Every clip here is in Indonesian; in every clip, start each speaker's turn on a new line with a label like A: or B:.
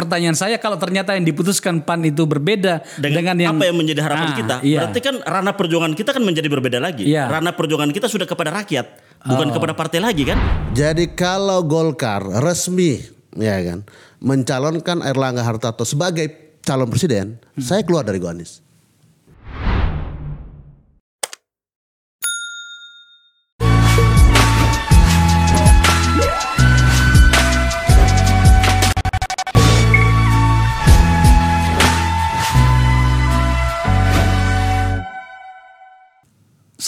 A: pertanyaan saya kalau ternyata yang diputuskan PAN itu berbeda dengan,
B: dengan,
A: yang
B: apa yang menjadi harapan
A: Ah,
B: kita.
A: iya.
B: Berarti kan ranah perjuangan kita kan menjadi berbeda lagi.
A: Iya.
B: Ranah perjuangan kita sudah kepada rakyat, bukan
A: Oh.
B: kepada partai lagi kan?
C: Jadi kalau Golkar resmi ya kan mencalonkan Erlangga Hartarto sebagai calon presiden, saya keluar dari Goanis.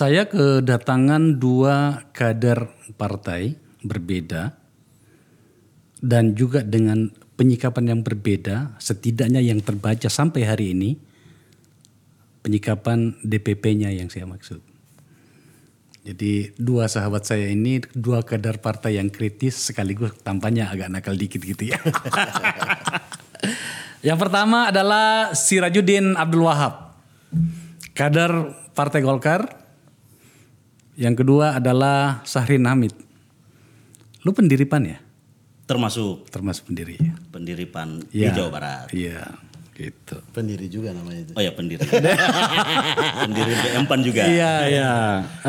A: Saya kedatangan dua kader partai berbeda dan juga dengan penyikapan yang berbeda, setidaknya yang terbaca sampai hari ini, penyikapan DPP-nya yang saya maksud. Jadi dua sahabat saya ini dua kader partai yang kritis sekaligus tampaknya agak nakal dikit gitu ya. yang pertama adalah Sirajuddin Abdul Wahab, kader Partai Golkar. Yang kedua adalah Sahrin Hamid. Lu pendiri PAN ya?
B: Termasuk
A: Termasuk pendiri ya?
B: pendiri PAN
A: Iya.
B: di Jawa Barat.
A: Iya, gitu.
C: Pendiri juga namanya itu.
B: Oh ya pendiri. pendiri BM PAN juga.
A: Iya, iya.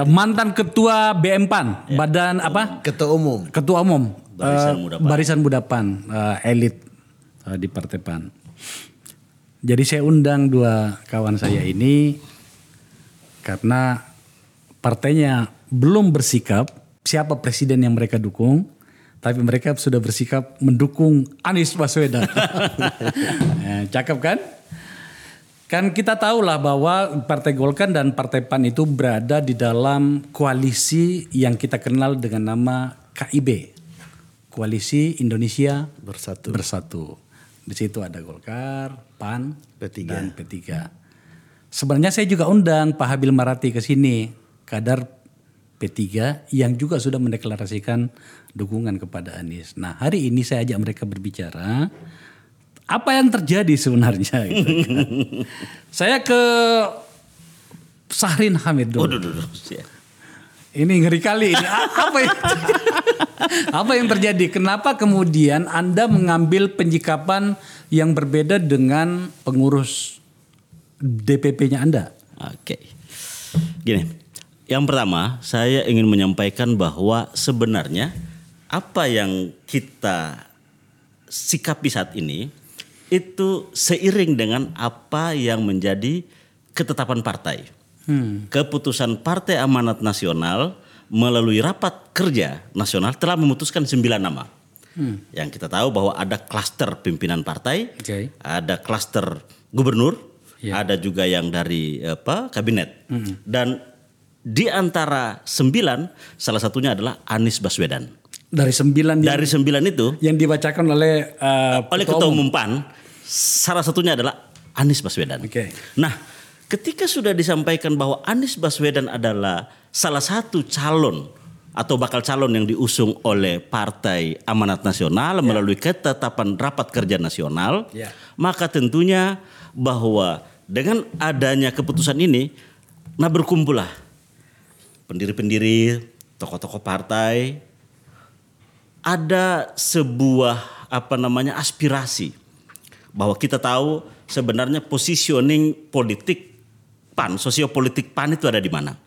A: Mantan ketua BM PAN, badan apa?
C: Ketua umum.
A: Ketua umum
B: Barisan
A: eh,
B: Muda PAN.
A: Barisan Muda PAN, eh, elit eh, di Partai PAN. Jadi saya undang dua kawan saya ini karena partainya belum bersikap siapa presiden yang mereka dukung, tapi mereka sudah bersikap mendukung Anies Baswedan. Ya, cakep kan? Kan kita tahulah bahwa Partai Golkar dan Partai PAN itu berada di dalam koalisi yang kita kenal dengan nama KIB. Koalisi Indonesia
C: Bersatu.
A: Bersatu. Di situ ada Golkar, PAN,
C: P3.
A: dan P3. Sebenarnya saya juga undang Pak Habil Marati ke sini, kadar P3 yang juga sudah mendeklarasikan dukungan kepada Anies. Nah hari ini saya ajak mereka berbicara apa yang terjadi sebenarnya. gitu kan. saya ke Sahrin Hamid dulu.
B: Waduh, duh, duh, siap.
A: Ini ngeri kali ini. Apa yang apa yang terjadi? Kenapa kemudian Anda mengambil penyikapan yang berbeda dengan pengurus DPP-nya Anda?
B: Oke. Gini, yang pertama saya ingin menyampaikan bahwa sebenarnya apa yang kita sikapi saat ini itu seiring dengan apa yang menjadi ketetapan partai. Keputusan Partai Amanat Nasional melalui rapat kerja nasional telah memutuskan sembilan nama. Yang kita tahu bahwa ada klaster pimpinan partai,
A: Oke.
B: ada klaster gubernur,
A: Ya.
B: ada juga yang dari apa kabinet. Dan di antara sembilan, salah satunya adalah Anies Baswedan.
A: Dari sembilan yang,
B: Dari sembilan itu,
A: yang dibacakan oleh uh,
B: oleh Ketua Umum PAN, salah satunya adalah Anies Baswedan.
A: Oke.
B: Nah, ketika sudah disampaikan bahwa Anies Baswedan adalah salah satu calon atau bakal calon yang diusung oleh Partai Amanat Nasional melalui ketetapan rapat kerja nasional,
A: Ya.
B: maka tentunya bahwa dengan adanya keputusan ini, nah berkumpullah pendiri-pendiri, tokoh-tokoh partai, ada sebuah apa namanya aspirasi bahwa kita tahu sebenarnya positioning politik PAN, sosiopolitik PAN itu ada di mana.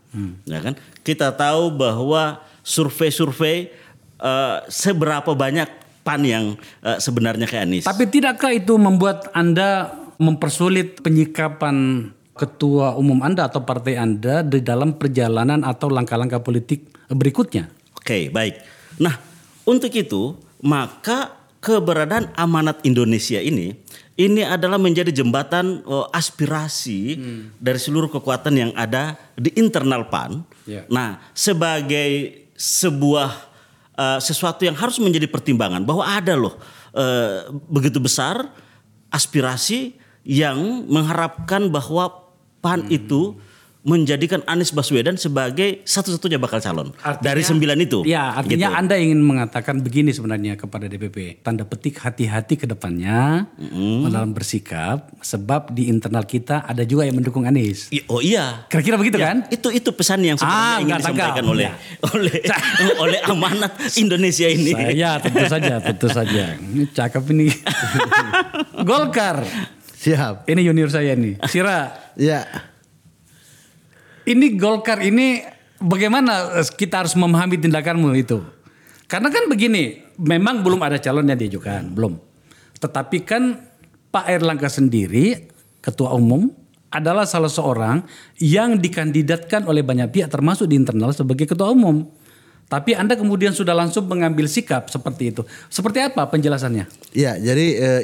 B: Ya kan? Kita tahu bahwa survei-survei eh, seberapa banyak PAN yang eh, sebenarnya ke Anies.
A: Tapi tidakkah itu membuat Anda mempersulit penyikapan ketua umum Anda atau partai Anda di dalam perjalanan atau langkah-langkah politik berikutnya?
B: Oke, baik. Nah, untuk itu maka keberadaan amanat Indonesia ini ini adalah menjadi jembatan eh, aspirasi dari seluruh kekuatan yang ada di internal PAN.
A: Ya.
B: Nah, sebagai sebuah eh, sesuatu yang harus menjadi pertimbangan bahwa ada loh eh, begitu besar aspirasi yang mengharapkan bahwa PAN itu menjadikan Anies Baswedan sebagai satu-satunya bakal calon
A: Artinya-
B: dari sembilan itu.
A: Ya, artinya
B: Gitu.
A: Anda ingin mengatakan begini sebenarnya kepada DPP. Tanda petik hati-hati ke depannya dalam bersikap sebab di internal kita ada juga yang mendukung Anies.
B: I- Oh iya.
A: Kira-kira begitu
B: Ya,
A: kan?
B: Itu itu pesan yang sebenarnya
A: Ah,
B: ingin disampaikan
A: enggak.
B: oleh
A: Ya.
B: oleh oleh amanat Indonesia ini.
A: Saya tentu saja, tentu saja. Ini cakep ini. Golkar.
C: Siap.
A: Ini junior saya nih. Sira,
C: Ya.
A: ini Golkar ini bagaimana eh, kita harus memahami tindakanmu itu? Karena kan begini, memang belum ada calon yang diajukan, belum. Tetapi kan Pak Erlangga sendiri, ketua umum, adalah salah seorang yang dikandidatkan oleh banyak pihak termasuk di internal sebagai ketua umum. Tapi Anda kemudian sudah langsung mengambil sikap seperti itu. Seperti apa penjelasannya?
C: Ya, jadi eh,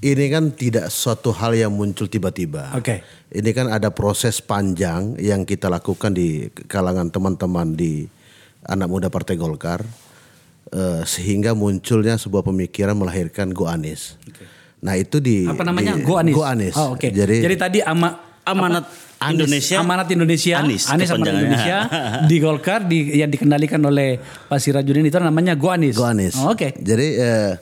C: ini kan tidak suatu hal yang muncul tiba-tiba.
A: Oke.
C: Ini kan ada proses panjang yang kita lakukan di kalangan teman-teman di anak muda Partai Golkar eh, sehingga munculnya sebuah pemikiran melahirkan Go Anies. Nah itu di
A: Apa namanya?
C: di-
A: Go Anies.
C: Go Anies.
A: Oh, oke.
C: Jadi,
A: Jadi tadi ama,
B: Amanat
A: Anies,
B: Indonesia.
A: Amanat Indonesia,
B: Anies,
A: Anies, Amanat. Indonesia di Golkar di, yang dikendalikan oleh Pak Sirajudin itu namanya Go Anies.
C: Go Anies.
A: Oh, Oke.
C: Jadi eh,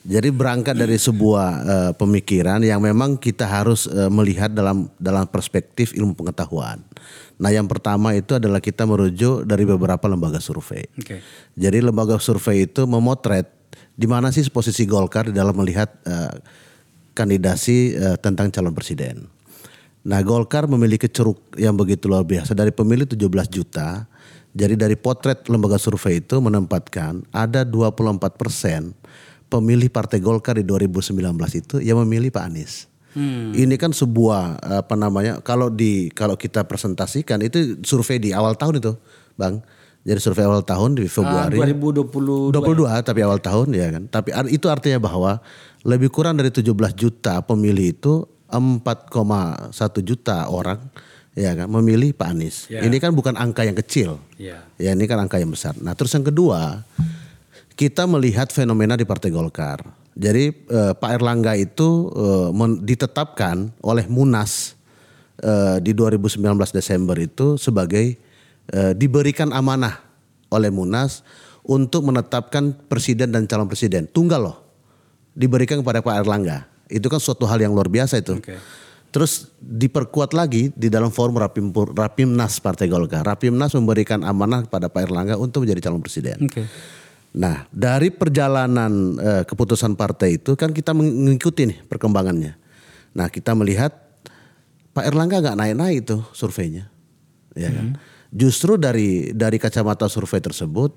C: jadi berangkat dari sebuah eh, pemikiran yang memang kita harus eh, melihat dalam dalam perspektif ilmu pengetahuan. Nah, yang pertama itu adalah kita merujuk dari beberapa lembaga survei.
A: Oke.
C: Jadi lembaga survei itu memotret di mana sih posisi Golkar di dalam melihat eh, kandidasi eh, tentang calon presiden. Nah, Golkar memiliki ceruk yang begitu luar biasa dari pemilih 17 juta. Jadi dari potret lembaga survei itu menempatkan ada 24 persen pemilih Partai Golkar di 2019 itu yang memilih Pak Anies. Ini kan sebuah apa namanya kalau di kalau kita presentasikan itu survei di awal tahun itu, Bang. Jadi survei awal tahun di Februari.
A: 2020
C: 22 tapi awal tahun ya kan. Tapi itu artinya bahwa lebih kurang dari 17 juta pemilih itu 4,1 juta orang ya kan memilih Pak Anies.
A: Ya.
C: Ini kan bukan angka yang kecil.
A: Ya.
C: Ya ini kan angka yang besar. Nah terus yang kedua kita melihat fenomena di Partai Golkar. Jadi eh, Pak Erlangga itu eh, men- ditetapkan oleh Munas eh, di 2019 Desember itu sebagai eh, diberikan amanah oleh Munas untuk menetapkan presiden dan calon presiden tunggal loh diberikan kepada Pak Erlangga. Itu kan suatu hal yang luar biasa itu.
A: Oke.
C: Terus diperkuat lagi di dalam forum Rapim, Rapimnas Partai Golkar. Rapimnas memberikan amanah kepada Pak Erlangga untuk menjadi calon presiden.
A: Oke.
C: Nah, dari perjalanan eh, keputusan partai itu kan kita mengikuti nih perkembangannya. Nah, kita melihat Pak Erlangga nggak naik-naik itu surveinya, ya kan. Justru dari dari kacamata survei tersebut,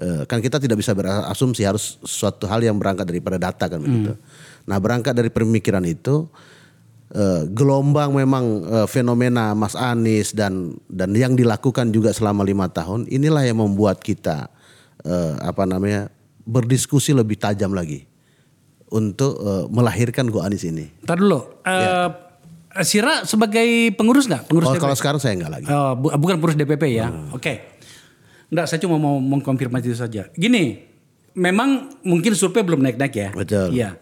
C: eh, kan kita tidak bisa berasumsi harus suatu hal yang berangkat daripada data kan begitu. Nah, berangkat dari pemikiran itu, eh, gelombang memang eh, fenomena Mas Anies dan dan yang dilakukan juga selama lima tahun, inilah yang membuat kita eh, apa namanya berdiskusi lebih tajam lagi untuk eh, melahirkan Go Anies ini.
A: Ntar dulu. Eh, Sira sebagai pengurus nggak? Pengurus
C: Oh,
A: DPP?
C: kalau sekarang saya enggak lagi.
A: Oh, bu- bukan pengurus DPP ya. Oke. Enggak, saya cuma mau mengkonfirmasi itu saja. Gini, memang mungkin survei belum naik-naik ya.
C: Betul.
A: Iya.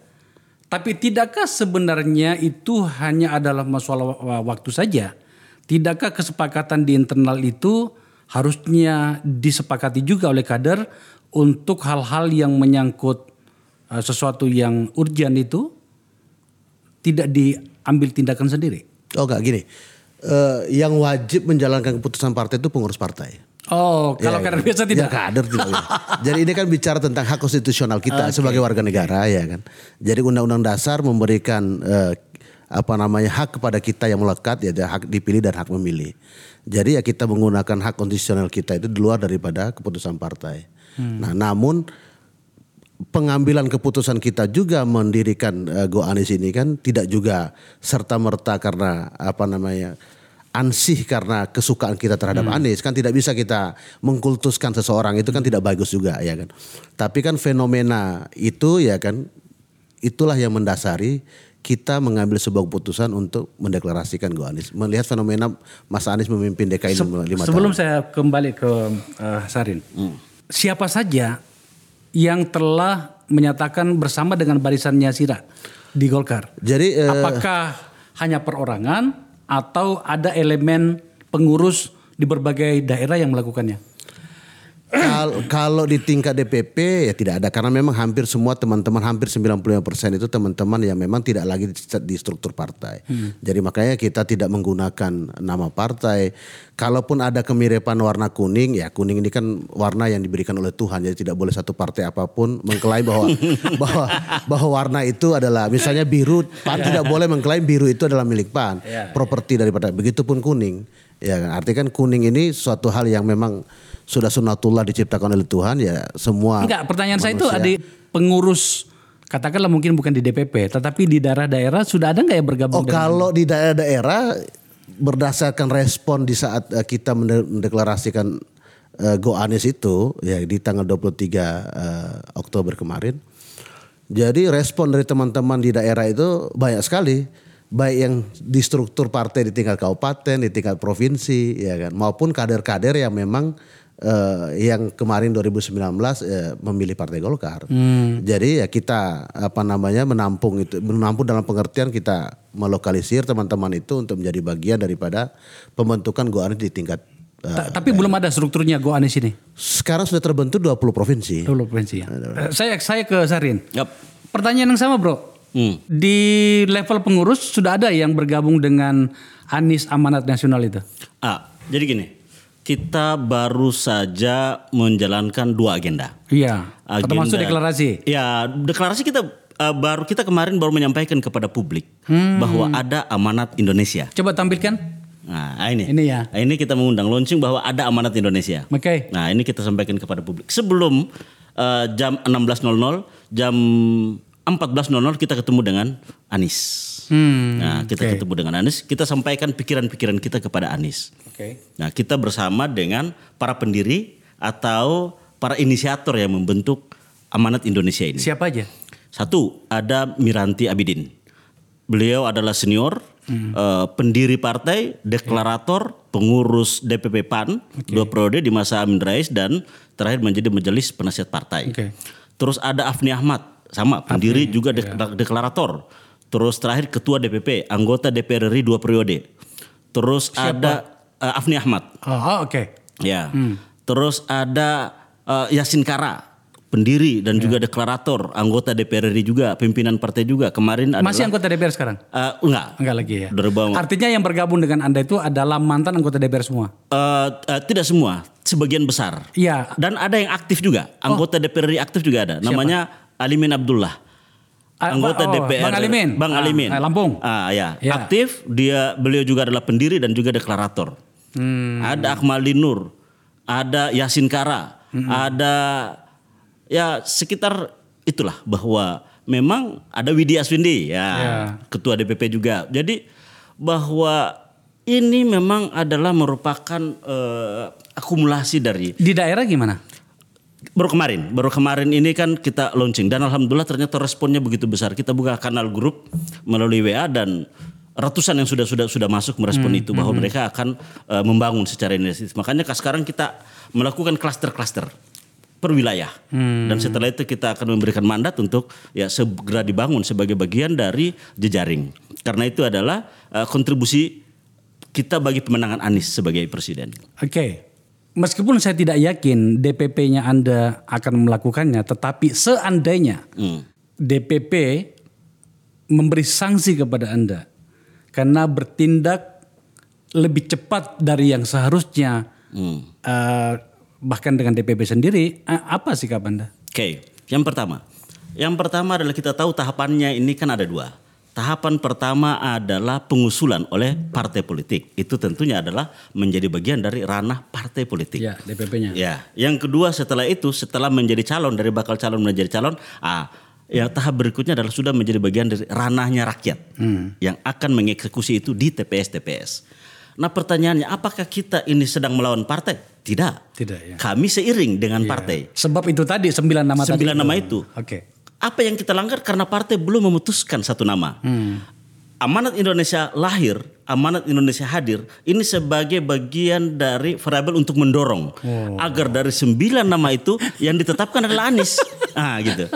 A: Tapi tidakkah sebenarnya itu hanya adalah masalah wa- waktu saja? Tidakkah kesepakatan di internal itu harusnya disepakati juga oleh kader untuk hal-hal yang menyangkut eh, sesuatu yang urgent itu tidak diambil tindakan sendiri?
C: Oh enggak gini. Eh, yang wajib menjalankan keputusan partai itu pengurus partai.
A: Oh, kalau
C: Ya,
A: kader
C: ya.
A: biasa tidak.
C: Ya, kader tidak. ya. Jadi ini kan bicara tentang hak konstitusional kita sebagai warga negara ya kan. Jadi undang-undang dasar memberikan eh, apa namanya hak kepada kita yang melekat ya hak dipilih dan hak memilih. Jadi ya kita menggunakan hak konstitusional kita itu di luar daripada keputusan partai. Nah, namun pengambilan keputusan kita juga mendirikan eh, Go Anies ini kan tidak juga serta merta karena apa namanya ansih karena kesukaan kita terhadap Anies kan tidak bisa kita mengkultuskan seseorang itu kan tidak bagus juga ya kan. Tapi kan fenomena itu ya kan itulah yang mendasari kita mengambil sebuah keputusan untuk mendeklarasikan Go Anies. Melihat fenomena Mas Anies memimpin DKI
A: Se-
C: lima
A: sebelum
C: tahun.
A: saya kembali ke eh, Sarin, siapa saja yang telah menyatakan bersama dengan barisannya Sira di Golkar?
C: Jadi eh,
A: Apakah hanya perorangan atau ada elemen pengurus di berbagai daerah yang melakukannya.
C: Kal- kalau di tingkat DPP ya tidak ada karena memang hampir semua teman-teman hampir 95% itu teman-teman yang memang tidak lagi di, di struktur partai. Jadi makanya kita tidak menggunakan nama partai. Kalaupun ada kemiripan warna kuning ya kuning ini kan warna yang diberikan oleh Tuhan jadi tidak boleh satu partai apa pun mengklaim bahwa bahwa bahwa warna itu adalah misalnya biru PAN tidak boleh mengklaim biru itu adalah milik PAN, properti daripada begitupun kuning. Ya kan artinya kan kuning ini suatu hal yang memang sudah sunatullah diciptakan oleh Tuhan ya semua
A: Enggak, pertanyaan saya itu
C: manusia.
A: ada pengurus katakanlah mungkin bukan di DPP, tetapi di daerah-daerah sudah ada nggak yang bergabung
C: Oh
A: dengan
C: kalau di daerah-daerah berdasarkan respon di saat eh, kita mende- mendeklarasikan eh, Go Anies itu ya di tanggal 23 eh, Oktober kemarin. Jadi respon dari teman-teman di daerah itu banyak sekali. Baik yang di struktur partai di tingkat kabupaten, di tingkat provinsi ya kan maupun kader-kader yang memang eh, yang kemarin 2019 eh, memilih Partai Golkar. Jadi ya kita apa namanya menampung itu menampung dalam pengertian kita melokalisir teman-teman itu untuk menjadi bagian daripada pembentukan Go Anies di tingkat eh,
A: Ta- tapi belum ada strukturnya Go Anies ini.
C: sekarang sudah terbentuk 20 provinsi.
A: Dulu provinsi ya. Eh, Saya saya ke Sarin.
B: Yap.
A: Pertanyaan yang sama, Bro.
B: Hmm.
A: Di level pengurus sudah ada yang bergabung dengan Anies Amanat Nasional itu.
B: Ah, jadi gini, kita baru saja menjalankan dua agenda.
A: Iya.
B: Agenda-
A: Termasuk deklarasi.
B: Ya, deklarasi kita eh, baru kita kemarin baru menyampaikan kepada publik bahwa ada amanat Indonesia.
A: Coba tampilkan.
B: Nah, ini.
A: Ini ya.
B: Nah, ini kita mengundang launching bahwa ada amanat Indonesia.
A: Oke.
B: Nah, ini kita sampaikan kepada publik. Sebelum eh, jam 16.00, jam 14.00 kita ketemu dengan Anies.
A: Hmm.
B: Nah, kita
A: oke.
B: ketemu dengan Anies, kita sampaikan pikiran-pikiran kita kepada Anies.
A: Oke.
B: Nah, kita bersama dengan para pendiri atau para inisiator yang membentuk amanat Indonesia ini.
A: Siapa aja?
B: Satu, ada Miranti Abidin. Beliau adalah senior, eh, pendiri partai, deklarator, pengurus DPP PAN, dua periode di masa Amin Rais dan terakhir menjadi majelis penasihat partai.
A: Oke.
B: Terus ada Afni Ahmad, sama pendiri juga dek- deklarator. Terus terakhir ketua DPP, anggota DPR RI dua periode. Terus ada eh, Afni Ahmad,
A: Oh, oh, oke.
B: Ya. Terus ada eh, Yasin Kara, pendiri dan juga
A: Ya.
B: deklarator, anggota DPR RI juga, pimpinan partai juga. Kemarin adalah
A: Masih anggota DPR sekarang?
B: Eh, enggak.
A: Enggak lagi ya.
B: Bawah.
A: Artinya yang bergabung dengan Anda itu adalah mantan anggota DPR semua.
B: Eh, eh, tidak semua, sebagian besar.
A: Iya.
B: Dan ada yang aktif juga, anggota DPR RI aktif juga ada. Namanya Alimin Abdullah. Anggota
A: oh,
B: DPR
A: Bang Alimin.
B: Bang
A: Ah,
B: Alimin.
A: ah, Lampung.
B: Ah ya,
A: Ya.
B: aktif. Dia beliau juga adalah pendiri dan juga deklarator.
A: Hmm.
B: Ada Akmaldi Nur, ada Yasin Kara,
A: Hmm.
B: ada ya sekitar itulah bahwa memang ada Widi Aswindi ya,
A: Ya.
B: ketua DPP juga. Jadi bahwa ini memang adalah merupakan eh, akumulasi dari
A: Di daerah gimana?
B: Baru kemarin, baru kemarin ini kan kita launching dan alhamdulillah ternyata responnya begitu besar. Kita buka kanal grup melalui WA dan ratusan yang sudah sudah sudah masuk merespon itu bahwa mereka akan eh, membangun secara inisiatif. Makanya kan sekarang kita melakukan klaster-klaster per wilayah dan setelah itu kita akan memberikan mandat untuk ya segera dibangun sebagai bagian dari jejaring. Karena itu adalah eh, kontribusi kita bagi pemenangan Anies sebagai presiden.
A: Oke. Meskipun saya tidak yakin DPP-nya Anda akan melakukannya, tetapi seandainya
B: Hmm.
A: DPP memberi sanksi kepada Anda karena bertindak lebih cepat dari yang seharusnya,
B: Hmm.
A: eh, bahkan dengan DPP sendiri, eh, apa sikap Anda?
B: Oke, yang pertama. Yang pertama adalah kita tahu tahapannya ini kan ada dua. Tahapan pertama adalah pengusulan oleh partai politik. Itu tentunya adalah menjadi bagian dari ranah partai politik.
A: Ya, DPP-nya.
B: Ya, yang kedua setelah itu setelah menjadi calon dari bakal calon menjadi calon, ah ya tahap berikutnya adalah sudah menjadi bagian dari ranahnya rakyat yang akan mengeksekusi itu di TPS TPS. Nah pertanyaannya, apakah kita ini sedang melawan partai? Tidak.
A: Tidak ya.
B: Kami seiring dengan partai.
A: Sebab itu tadi sembilan nama tadi.
B: Sembilan nama itu.
A: Oke.
B: Apa yang kita langgar karena partai belum memutuskan satu nama. Amanat Indonesia lahir, amanat Indonesia hadir, ini sebagai bagian dari variabel untuk mendorong agar dari sembilan nama itu yang ditetapkan adalah Anies. Ah gitu.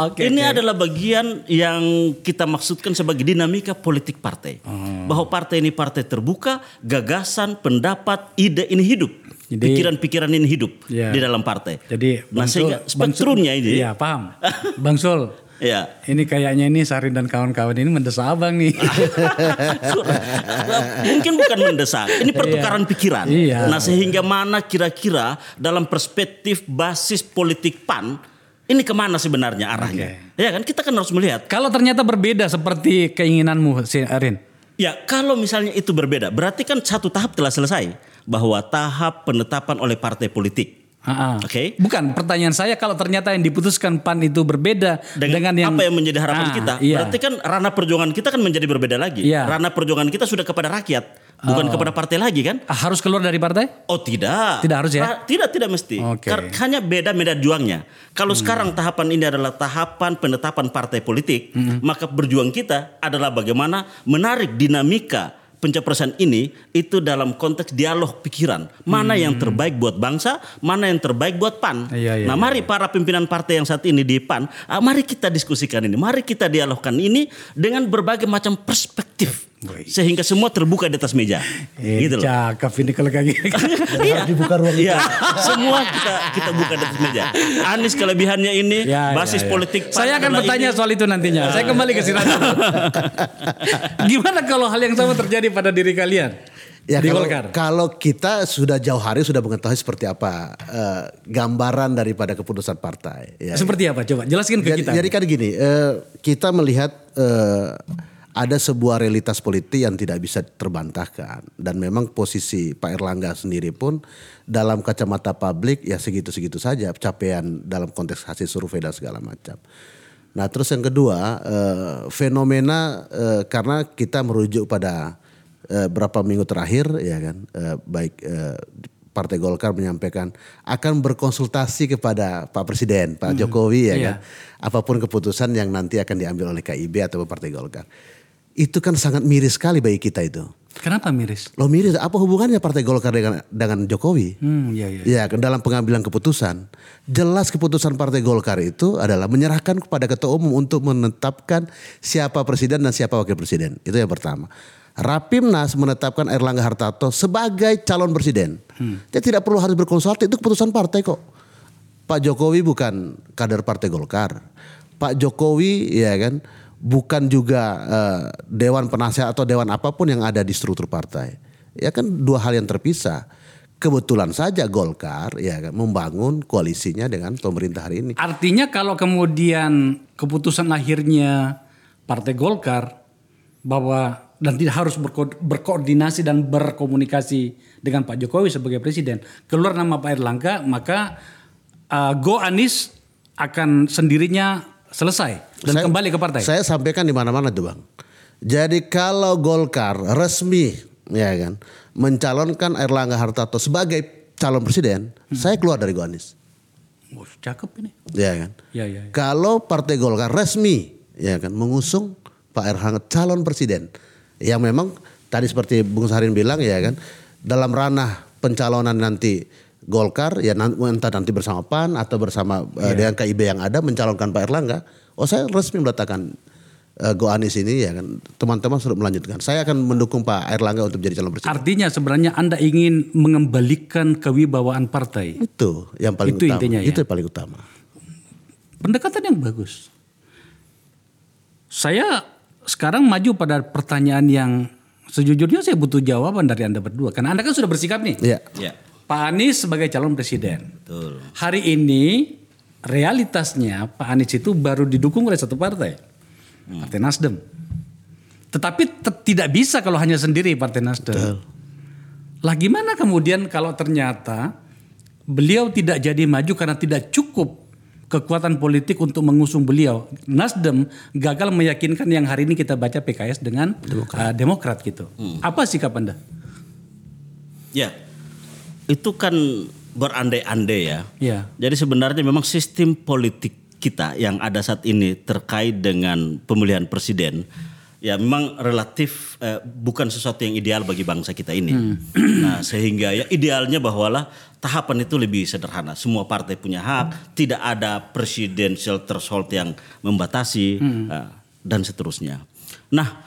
A: Oke,
B: Ini
A: oke.
B: adalah bagian yang kita maksudkan sebagai dinamika politik partai.
A: Oh.
B: Bahwa partai ini partai terbuka, gagasan, pendapat, ide ini hidup. Pikiran-pikiran ini hidup
A: Iya.
B: di dalam partai.
A: Jadi
B: nah
A: Bang Sul-
B: sehingga spektrumnya ini.
A: Iya paham. Bang Sul.
B: Ya.
A: Ini kayaknya ini Sarin dan kawan-kawan ini mendesak abang nih.
B: Mungkin bukan mendesak, ini pertukaran pikiran.
A: Iya.
B: Nah, sehingga mana kira-kira dalam perspektif basis politik PAN ini ke mana sebenarnya arahnya? Ya kan kita kan harus melihat.
A: Kalau ternyata berbeda seperti keinginanmu, si Arin.
B: Ya kalau misalnya itu berbeda, berarti kan satu tahap telah selesai bahwa tahap penetapan oleh partai politik. Oke.
A: Bukan pertanyaan saya kalau ternyata yang diputuskan PAN itu berbeda
B: Dengan,
A: dengan, yang
B: apa yang menjadi harapan
A: Ah,
B: kita?
A: Iya.
B: Berarti kan ranah perjuangan kita kan menjadi berbeda lagi.
A: Iya.
B: Ranah perjuangan kita sudah kepada rakyat, bukan kepada partai lagi kan?
A: Ah, harus keluar dari partai?
B: Oh tidak.
A: Tidak harus ya?
B: Tidak tidak mesti.
A: Oke.
B: Kar- Hanya beda medan juangnya. Kalau sekarang tahapan ini adalah tahapan penetapan partai politik, maka berjuang kita adalah bagaimana menarik dinamika pencapresan ini itu dalam konteks dialog pikiran. Mana yang terbaik buat bangsa, mana yang terbaik buat PAN.
A: Iya, iya,
B: nah,
A: iya,
B: mari para pimpinan partai yang saat ini di PAN, ah, mari kita diskusikan ini, mari kita dialogkan ini dengan berbagai macam perspektif. Sehingga semua terbuka di atas meja.
A: Eh,
B: gitu loh.
A: cakep ini kalau kayak gini.
B: Iya.
C: dibuka ruang itu.
B: Iya, semua kita kita buka di atas meja. Anies kelebihannya ini,
A: Ya,
B: basis
A: ya, ya.
B: politik.
A: Saya akan bertanya
B: ini.
A: soal itu nantinya. Saya kembali ke Siratul. Gimana kalau hal yang sama terjadi pada diri kalian?
C: Ya
A: di
C: kalau,
A: Golkar.
C: kalau kita sudah jauh hari sudah mengetahui seperti apa eh, gambaran daripada keputusan partai. Ya.
A: Seperti apa? Coba jelaskan ke
C: Jadi,
A: kita.
C: jadi kan gini, eh, kita melihat eh, ada sebuah realitas politik yang tidak bisa terbantahkan dan memang posisi Pak Erlangga sendiri pun dalam kacamata publik ya segitu-segitu saja capaian dalam konteks hasil survei dan segala macam. Nah terus yang kedua eh, fenomena eh, karena kita merujuk pada eh, berapa minggu terakhir ya kan eh, baik eh, Partai Golkar menyampaikan akan berkonsultasi kepada Pak Presiden Pak Jokowi ya
A: Iya.
C: kan apa pun keputusan yang nanti akan diambil oleh KIB atau Partai Golkar itu kan sangat miris sekali bagi kita itu
A: Kenapa miris?
C: lo miris apa hubungannya Partai Golkar dengan dengan Jokowi
A: Hmm, iya iya.
C: Ya, dalam pengambilan keputusan, jelas keputusan Partai Golkar itu adalah menyerahkan kepada ketua umum untuk menetapkan siapa presiden dan siapa wakil presiden. Itu yang pertama. Rapimnas menetapkan Erlangga Hartarto sebagai calon presiden. Dia tidak perlu harus berkonsultasi, itu keputusan partai kok. Pak Jokowi bukan kader Partai Golkar. Pak Jokowi ya kan bukan juga eh, dewan penasihat atau dewan apa pun yang ada di struktur partai. Ya kan dua hal yang terpisah. Kebetulan saja Golkar ya kan membangun koalisinya dengan pemerintah hari ini.
A: Artinya kalau kemudian keputusan akhirnya Partai Golkar bahwa dan tidak harus berko- berkoordinasi dan berkomunikasi dengan Pak Jokowi sebagai presiden, keluar nama Pak Erlangga, maka uh, Go Anis akan sendirinya selesai dan
C: Saya-
A: kembali ke partai.
C: Saya sampaikan di mana-mana tuh bang. Jadi kalau Golkar resmi ya kan mencalonkan Erlangga Hartarto sebagai calon presiden, saya keluar dari Goanis.
A: Wah, cakep ini.
C: Ya kan.
A: Ya, ya, ya.
C: Kalau Partai Golkar resmi ya kan mengusung Pak Erlangga calon presiden yang memang tadi seperti Bung Sarin bilang ya kan dalam ranah pencalonan nanti Golkar ya nan- entah nanti bersama PAN atau bersama eh, dengan KIB yang ada mencalonkan Pak Erlangga. Oh saya resmi meletakkan eh, Go Anis ini ya kan teman-teman sudah melanjutkan. Saya akan mendukung Pak Erlangga untuk menjadi calon presiden.
A: Artinya sebenarnya Anda ingin mengembalikan kewibawaan partai.
C: Itu yang paling
A: Itu
C: utama.
A: intinya ya.
C: Itu yang paling utama.
A: Pendekatan yang bagus. Saya sekarang maju pada pertanyaan yang sejujurnya saya butuh jawaban dari Anda berdua. Karena Anda kan sudah bersikap nih.
C: Ya.
B: Ya,
A: Pak Anies sebagai calon presiden.
B: betul.
A: Hari ini realitasnya Pak Anies itu baru didukung oleh satu partai. Partai Nasdem. Tetapi te- tidak bisa kalau hanya sendiri Partai Nasdem. Lah gimana kemudian kalau ternyata beliau tidak jadi maju karena tidak cukup kekuatan politik untuk mengusung beliau. Nasdem gagal meyakinkan yang hari ini kita baca PKS dengan uh, Demokrat gitu. Apa sikap Anda?
B: Ya, itu kan berandai-andai ya.
A: Ya.
B: Jadi sebenarnya memang sistem politik kita yang ada saat ini terkait dengan pemilihan presiden ya memang relatif eh, bukan sesuatu yang ideal bagi bangsa kita ini. Nah, sehingga ya idealnya bahwalah tahapan itu lebih sederhana. Semua partai punya hak, tidak ada presidential threshold yang membatasi eh, dan seterusnya. Nah,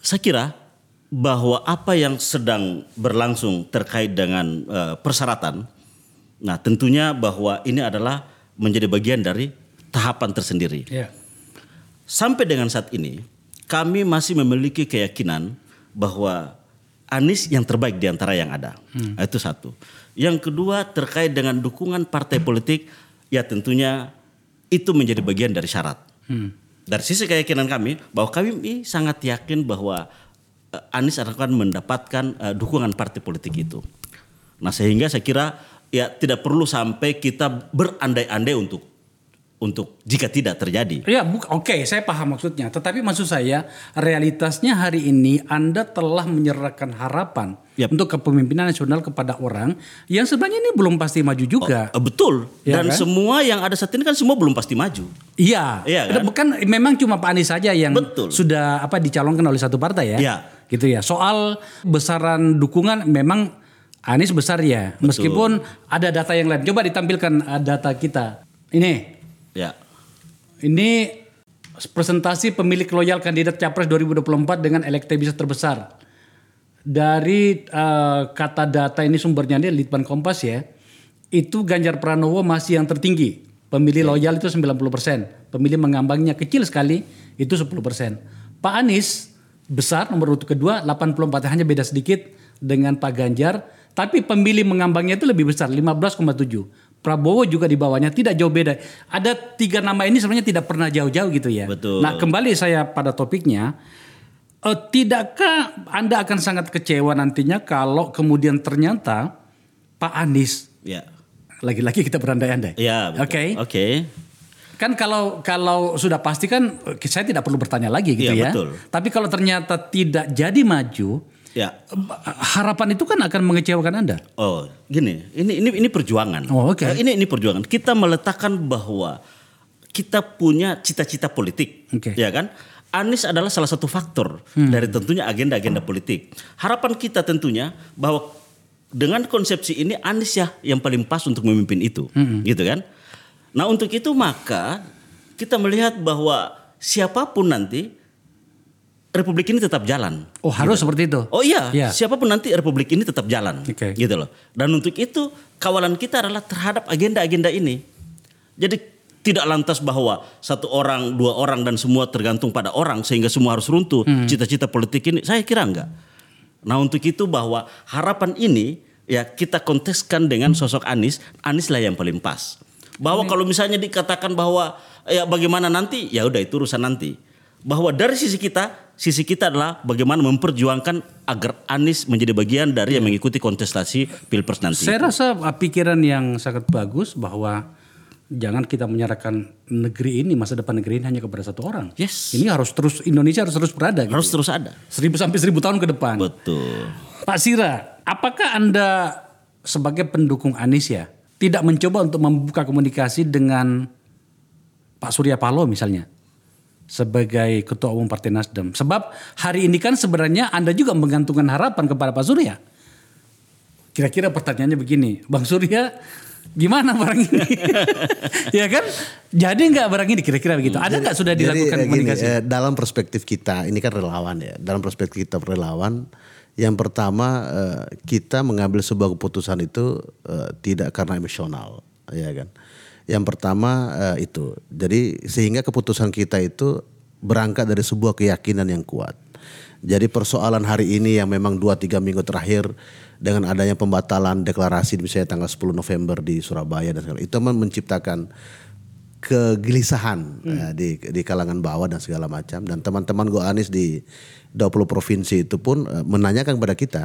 B: saya kira bahwa apa yang sedang berlangsung terkait dengan eh, persyaratan, nah tentunya bahwa ini adalah menjadi bagian dari tahapan tersendiri.
A: Ya.
B: Sampai dengan saat ini, kami masih memiliki keyakinan bahwa Anies yang terbaik di antara yang ada. Nah, Itu satu. Yang kedua terkait dengan dukungan partai politik, ya tentunya itu menjadi bagian dari syarat. Dari sisi keyakinan kami, bahwa kami sangat yakin bahwa Anies akan mendapatkan eh, dukungan partai politik itu. Nah sehingga saya kira ya tidak perlu sampai kita berandai-andai untuk untuk jika tidak terjadi.
A: Ya, oke, saya paham maksudnya. Tetapi maksud saya, realitasnya hari ini Anda telah menyerahkan harapan
B: Yap.
A: untuk kepemimpinan nasional kepada orang yang sebenarnya ini belum pasti maju juga.
B: Eh, betul.
A: Ya
B: Dan
A: kan?
B: semua yang ada saat ini kan semua belum pasti maju.
A: Iya,
B: Iya kan?
A: Bukan memang cuma Pak Anies saja yang
B: Betul.
A: sudah apa dicalonkan oleh satu partai ya.
B: Iya.
A: Gitu ya. Soal besaran dukungan memang Anies besar ya. Meskipun ada data yang lain. Coba ditampilkan uh, data kita. Ini
B: Ya.
A: Ini presentasi pemilik loyal kandidat Capres 2024 dengan elektabilitas terbesar. Dari eh, kata data ini sumbernya ini Litbang Kompas ya. Itu Ganjar Pranowo masih yang tertinggi. Pemilih loyal itu 90%. Pemilih mengambangnya kecil sekali itu 10%. Pak Anies besar nomor urut kedua 84 hanya beda sedikit dengan Pak Ganjar. Tapi pemilih mengambangnya itu lebih besar 15,7. Prabowo juga di bawahnya tidak jauh beda. Ada tiga nama ini sebenarnya tidak pernah jauh-jauh gitu ya.
B: Betul.
A: Nah kembali saya pada topiknya. Eh, tidakkah Anda akan sangat kecewa nantinya kalau kemudian ternyata Pak Anies
B: Ya.
A: lagi-lagi kita berandai-andai.
B: Ya.
A: Oke.
B: Oke.
A: Kan kalau kalau sudah pasti kan eh, saya tidak perlu bertanya lagi gitu
B: Iya,
A: ya.
B: betul.
A: Tapi kalau ternyata tidak jadi maju,
B: Ya.
A: eh, harapan itu kan akan mengecewakan Anda.
B: Oh, gini, ini ini ini perjuangan.
A: Oh, oke.
B: Eh, Ini ini perjuangan. Kita meletakkan bahwa kita punya cita-cita politik,
A: Oke.
B: ya kan? Anies adalah salah satu faktor dari tentunya agenda-agenda politik. Harapan kita tentunya bahwa dengan konsepsi ini Anies ya yang paling pas untuk memimpin itu, gitu kan? Nah untuk itu maka kita melihat bahwa siapa pun nanti Republik ini tetap jalan.
A: Oh harus seperti itu.
B: Oh iya,
A: Ya.
B: siapa pun nanti republik ini tetap jalan,
A: Oke.
B: gitu loh. Dan untuk itu kawalan kita adalah terhadap agenda-agenda ini. Jadi tidak lantas bahwa satu orang, dua orang dan semua tergantung pada orang sehingga semua harus runtuh.
A: Hmm.
B: Cita-cita politik ini saya kira enggak. Nah untuk itu bahwa harapan ini ya kita konteskan dengan sosok Anies, Anies lah yang paling pas. Bahwa kalau misalnya dikatakan bahwa ya bagaimana nanti, ya udah itu urusan nanti. Bahwa dari sisi kita, sisi kita adalah bagaimana memperjuangkan agar Anies menjadi bagian dari yang mengikuti kontestasi pilpres nanti.
A: Saya rasa uh, pikiran yang sangat bagus bahwa jangan kita menyerahkan negeri ini masa depan negeri ini hanya kepada satu orang.
B: Yes.
A: Ini harus terus Indonesia harus terus berada. Gitu.
B: Harus terus ada.
A: Seribu sampai seribu tahun ke depan.
B: Betul.
A: Pak Sira, apakah anda sebagai pendukung Anies ya tidak mencoba untuk membuka komunikasi dengan Pak Surya Paloh misalnya sebagai ketua umum Partai Nasdem? Sebab hari ini kan sebenarnya anda juga menggantungkan harapan kepada Pak Surya. Kira-kira pertanyaannya begini, Bang Surya gimana barang ini? ya kan? Jadi nggak barang ini kira-kira begitu? Ada nggak sudah
C: Jadi,
A: dilakukan
C: eh, gini,
A: komunikasi?
C: eh, dalam perspektif kita, ini kan relawan ya. Dalam perspektif kita relawan, yang pertama eh, kita mengambil sebuah keputusan itu eh, tidak karena emosional, ya kan. Yang pertama eh, itu, jadi sehingga keputusan kita itu berangkat dari sebuah keyakinan yang kuat. Jadi persoalan hari ini yang memang 2-3 minggu terakhir dengan adanya pembatalan deklarasi misalnya tanggal 10 November di Surabaya dan segala itu menciptakan kegelisahan ya, di di kalangan bawah dan segala macam. Dan teman-teman Go Anies di 20 provinsi itu pun eh, menanyakan kepada kita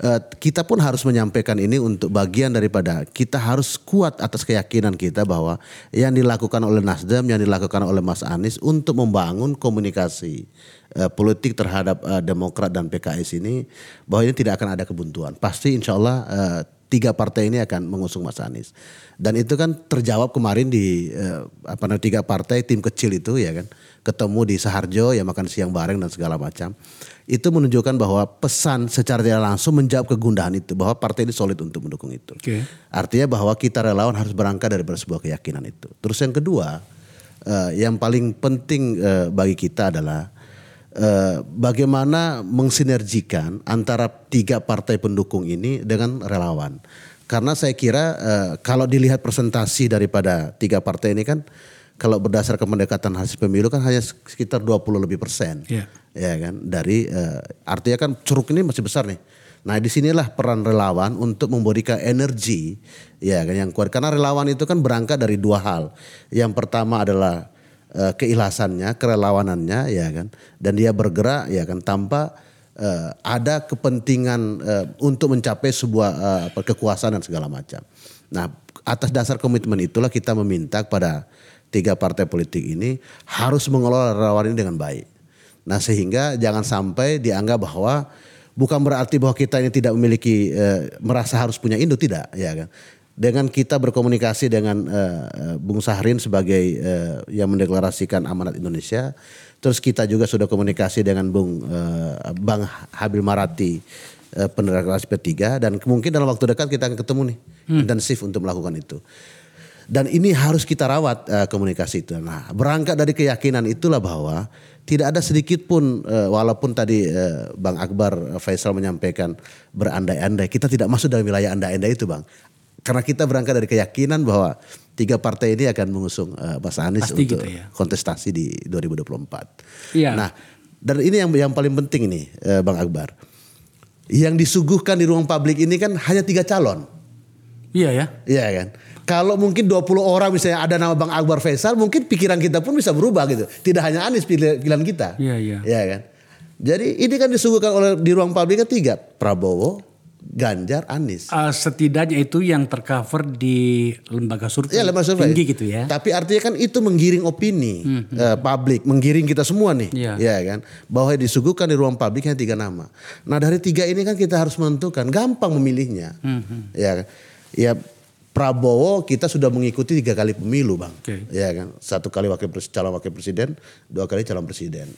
C: eh, kita pun harus menyampaikan ini untuk bagian daripada kita harus kuat atas keyakinan kita bahwa yang dilakukan oleh Nasdem yang dilakukan oleh Mas Anies untuk membangun komunikasi eh, politik terhadap eh, Demokrat dan PKS ini bahwa ini tidak akan ada kebuntuan pasti insya Allah eh, tiga partai ini akan mengusung Mas Anies. Dan itu kan terjawab kemarin di eh, apa namanya tiga partai tim kecil itu ya kan ketemu di Saharjo ya makan siang bareng dan segala macam. Itu menunjukkan bahwa pesan secara tidak langsung menjawab kegundahan itu bahwa partai ini solid untuk mendukung itu.
A: Oke.
C: Artinya bahwa kita relawan harus berangkat dari sebuah keyakinan itu. Terus yang kedua, eh, yang paling penting eh, bagi kita adalah eh, bagaimana mensinergikan antara tiga partai pendukung ini dengan relawan. Karena saya kira eh, kalau dilihat presentasi daripada tiga partai ini kan kalau berdasarkan pendekatan hasil pemilu kan hanya sekitar 20 lebih persen.
A: Iya.
C: Ya kan dari eh, artinya kan curug ini masih besar nih. Nah di sinilah peran relawan untuk memberikan energi ya kan yang kuat karena relawan itu kan berangkat dari dua hal. Yang pertama adalah eh, keikhlasannya, kerelawanannya ya kan dan dia bergerak ya kan tanpa eh, ada kepentingan eh, untuk mencapai sebuah apa, kekuasaan dan segala macam. Nah atas dasar komitmen itulah kita meminta kepada tiga partai politik ini harus mengelola relawan ini dengan baik. Nah sehingga jangan sampai dianggap bahwa bukan berarti bahwa kita ini tidak memiliki eh, merasa harus punya induk tidak ya kan. Dengan kita berkomunikasi dengan eh, Bung Sahrin sebagai eh, yang mendeklarasikan amanat Indonesia, terus kita juga sudah komunikasi dengan Bung eh, Bang Habil Marati eh, pendeklarasi P3 dan mungkin dalam waktu dekat kita akan ketemu nih intensif untuk melakukan itu. Dan ini harus kita rawat eh, komunikasi itu. Nah, berangkat dari keyakinan itulah bahwa tidak ada sedikit pun eh, walaupun tadi eh, Bang Akbar Faisal menyampaikan berandai-andai, kita tidak masuk dalam wilayah andai-andai itu, Bang. Karena kita berangkat dari keyakinan bahwa tiga partai ini akan mengusung eh, Mas Anies
A: Pasti
C: untuk
A: gitu ya.
C: kontestasi di 2024.
A: Iya.
C: Nah, dan ini yang yang paling penting nih, eh, Bang Akbar. Yang disuguhkan di ruang publik ini kan hanya tiga calon.
A: Iya ya.
C: Iya kan. Kalau mungkin 20 orang misalnya ada nama Bang Akbar Faisal, mungkin pikiran kita pun bisa berubah gitu. Tidak hanya Anies pilih- pilihan kita.
A: Iya, iya.
C: Iya kan. Jadi ini kan disuguhkan oleh di ruang publik ketiga Prabowo, Ganjar, Anies.
A: Eh, setidaknya itu yang tercover di lembaga survei.
C: Ya lembaga survei.
A: Tinggi gitu ya.
C: Tapi artinya kan itu menggiring opini eh, publik, menggiring kita semua nih,
A: Iya.
C: ya kan. Bahwa disuguhkan di ruang publik hanya tiga nama. Nah dari tiga ini kan kita harus menentukan, gampang memilihnya, ya kan. Ya Prabowo kita sudah mengikuti tiga kali pemilu bang,
A: Oke.
C: ya kan. Satu kali wakil calon wakil presiden, dua kali calon presiden.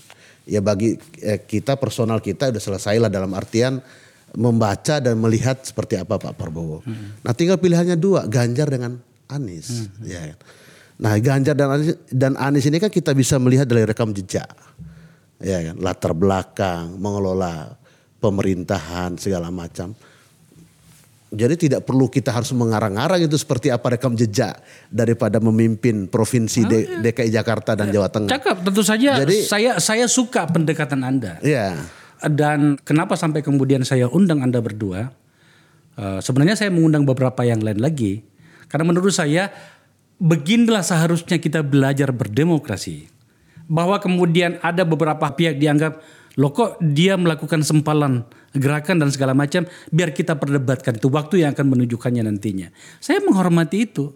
C: Ya bagi eh, kita personal kita udah selesai lah dalam artian membaca dan melihat seperti apa Pak Prabowo. Nah tinggal pilihannya dua, Ganjar dengan Anies. Ya. kan. Nah Ganjar dan Anies, dan Anies ini kan kita bisa melihat dari rekam jejak. Ya kan, latar belakang, mengelola pemerintahan segala macam. Jadi tidak perlu kita harus mengarang-arang itu seperti apa rekam jejak daripada memimpin provinsi D- DKI Jakarta dan Jawa Tengah.
A: Cakep, tentu saja
C: Jadi-
A: saya saya suka pendekatan Anda.
C: Iya.
A: Dan kenapa sampai kemudian saya undang Anda berdua? Eh, sebenarnya saya mengundang beberapa yang lain lagi. Karena menurut saya beginilah seharusnya kita belajar berdemokrasi. Bahwa kemudian ada beberapa pihak dianggap loh kok dia melakukan sempalan gerakan dan segala macam biar kita perdebatkan itu waktu yang akan menunjukkannya nantinya. Saya menghormati itu.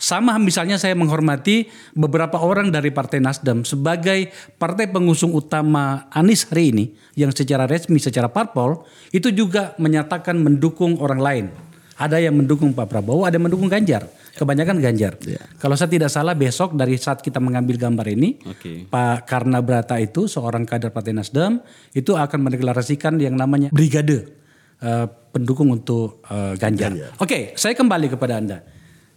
A: Sama misalnya saya menghormati beberapa orang dari Partai Nasdem sebagai partai pengusung utama Anies hari ini yang secara resmi, secara parpol itu juga menyatakan mendukung orang lain. Ada yang mendukung Pak Prabowo, ada yang mendukung Ganjar. Kebanyakan Ganjar. Kalau saya tidak salah besok dari saat kita mengambil gambar ini,
B: Oke.
A: Pak Karna Brata itu seorang kader Partai Nasdem itu akan mendeklarasikan yang namanya brigade eh, pendukung untuk eh, Ganjar. Oke, saya kembali kepada Anda.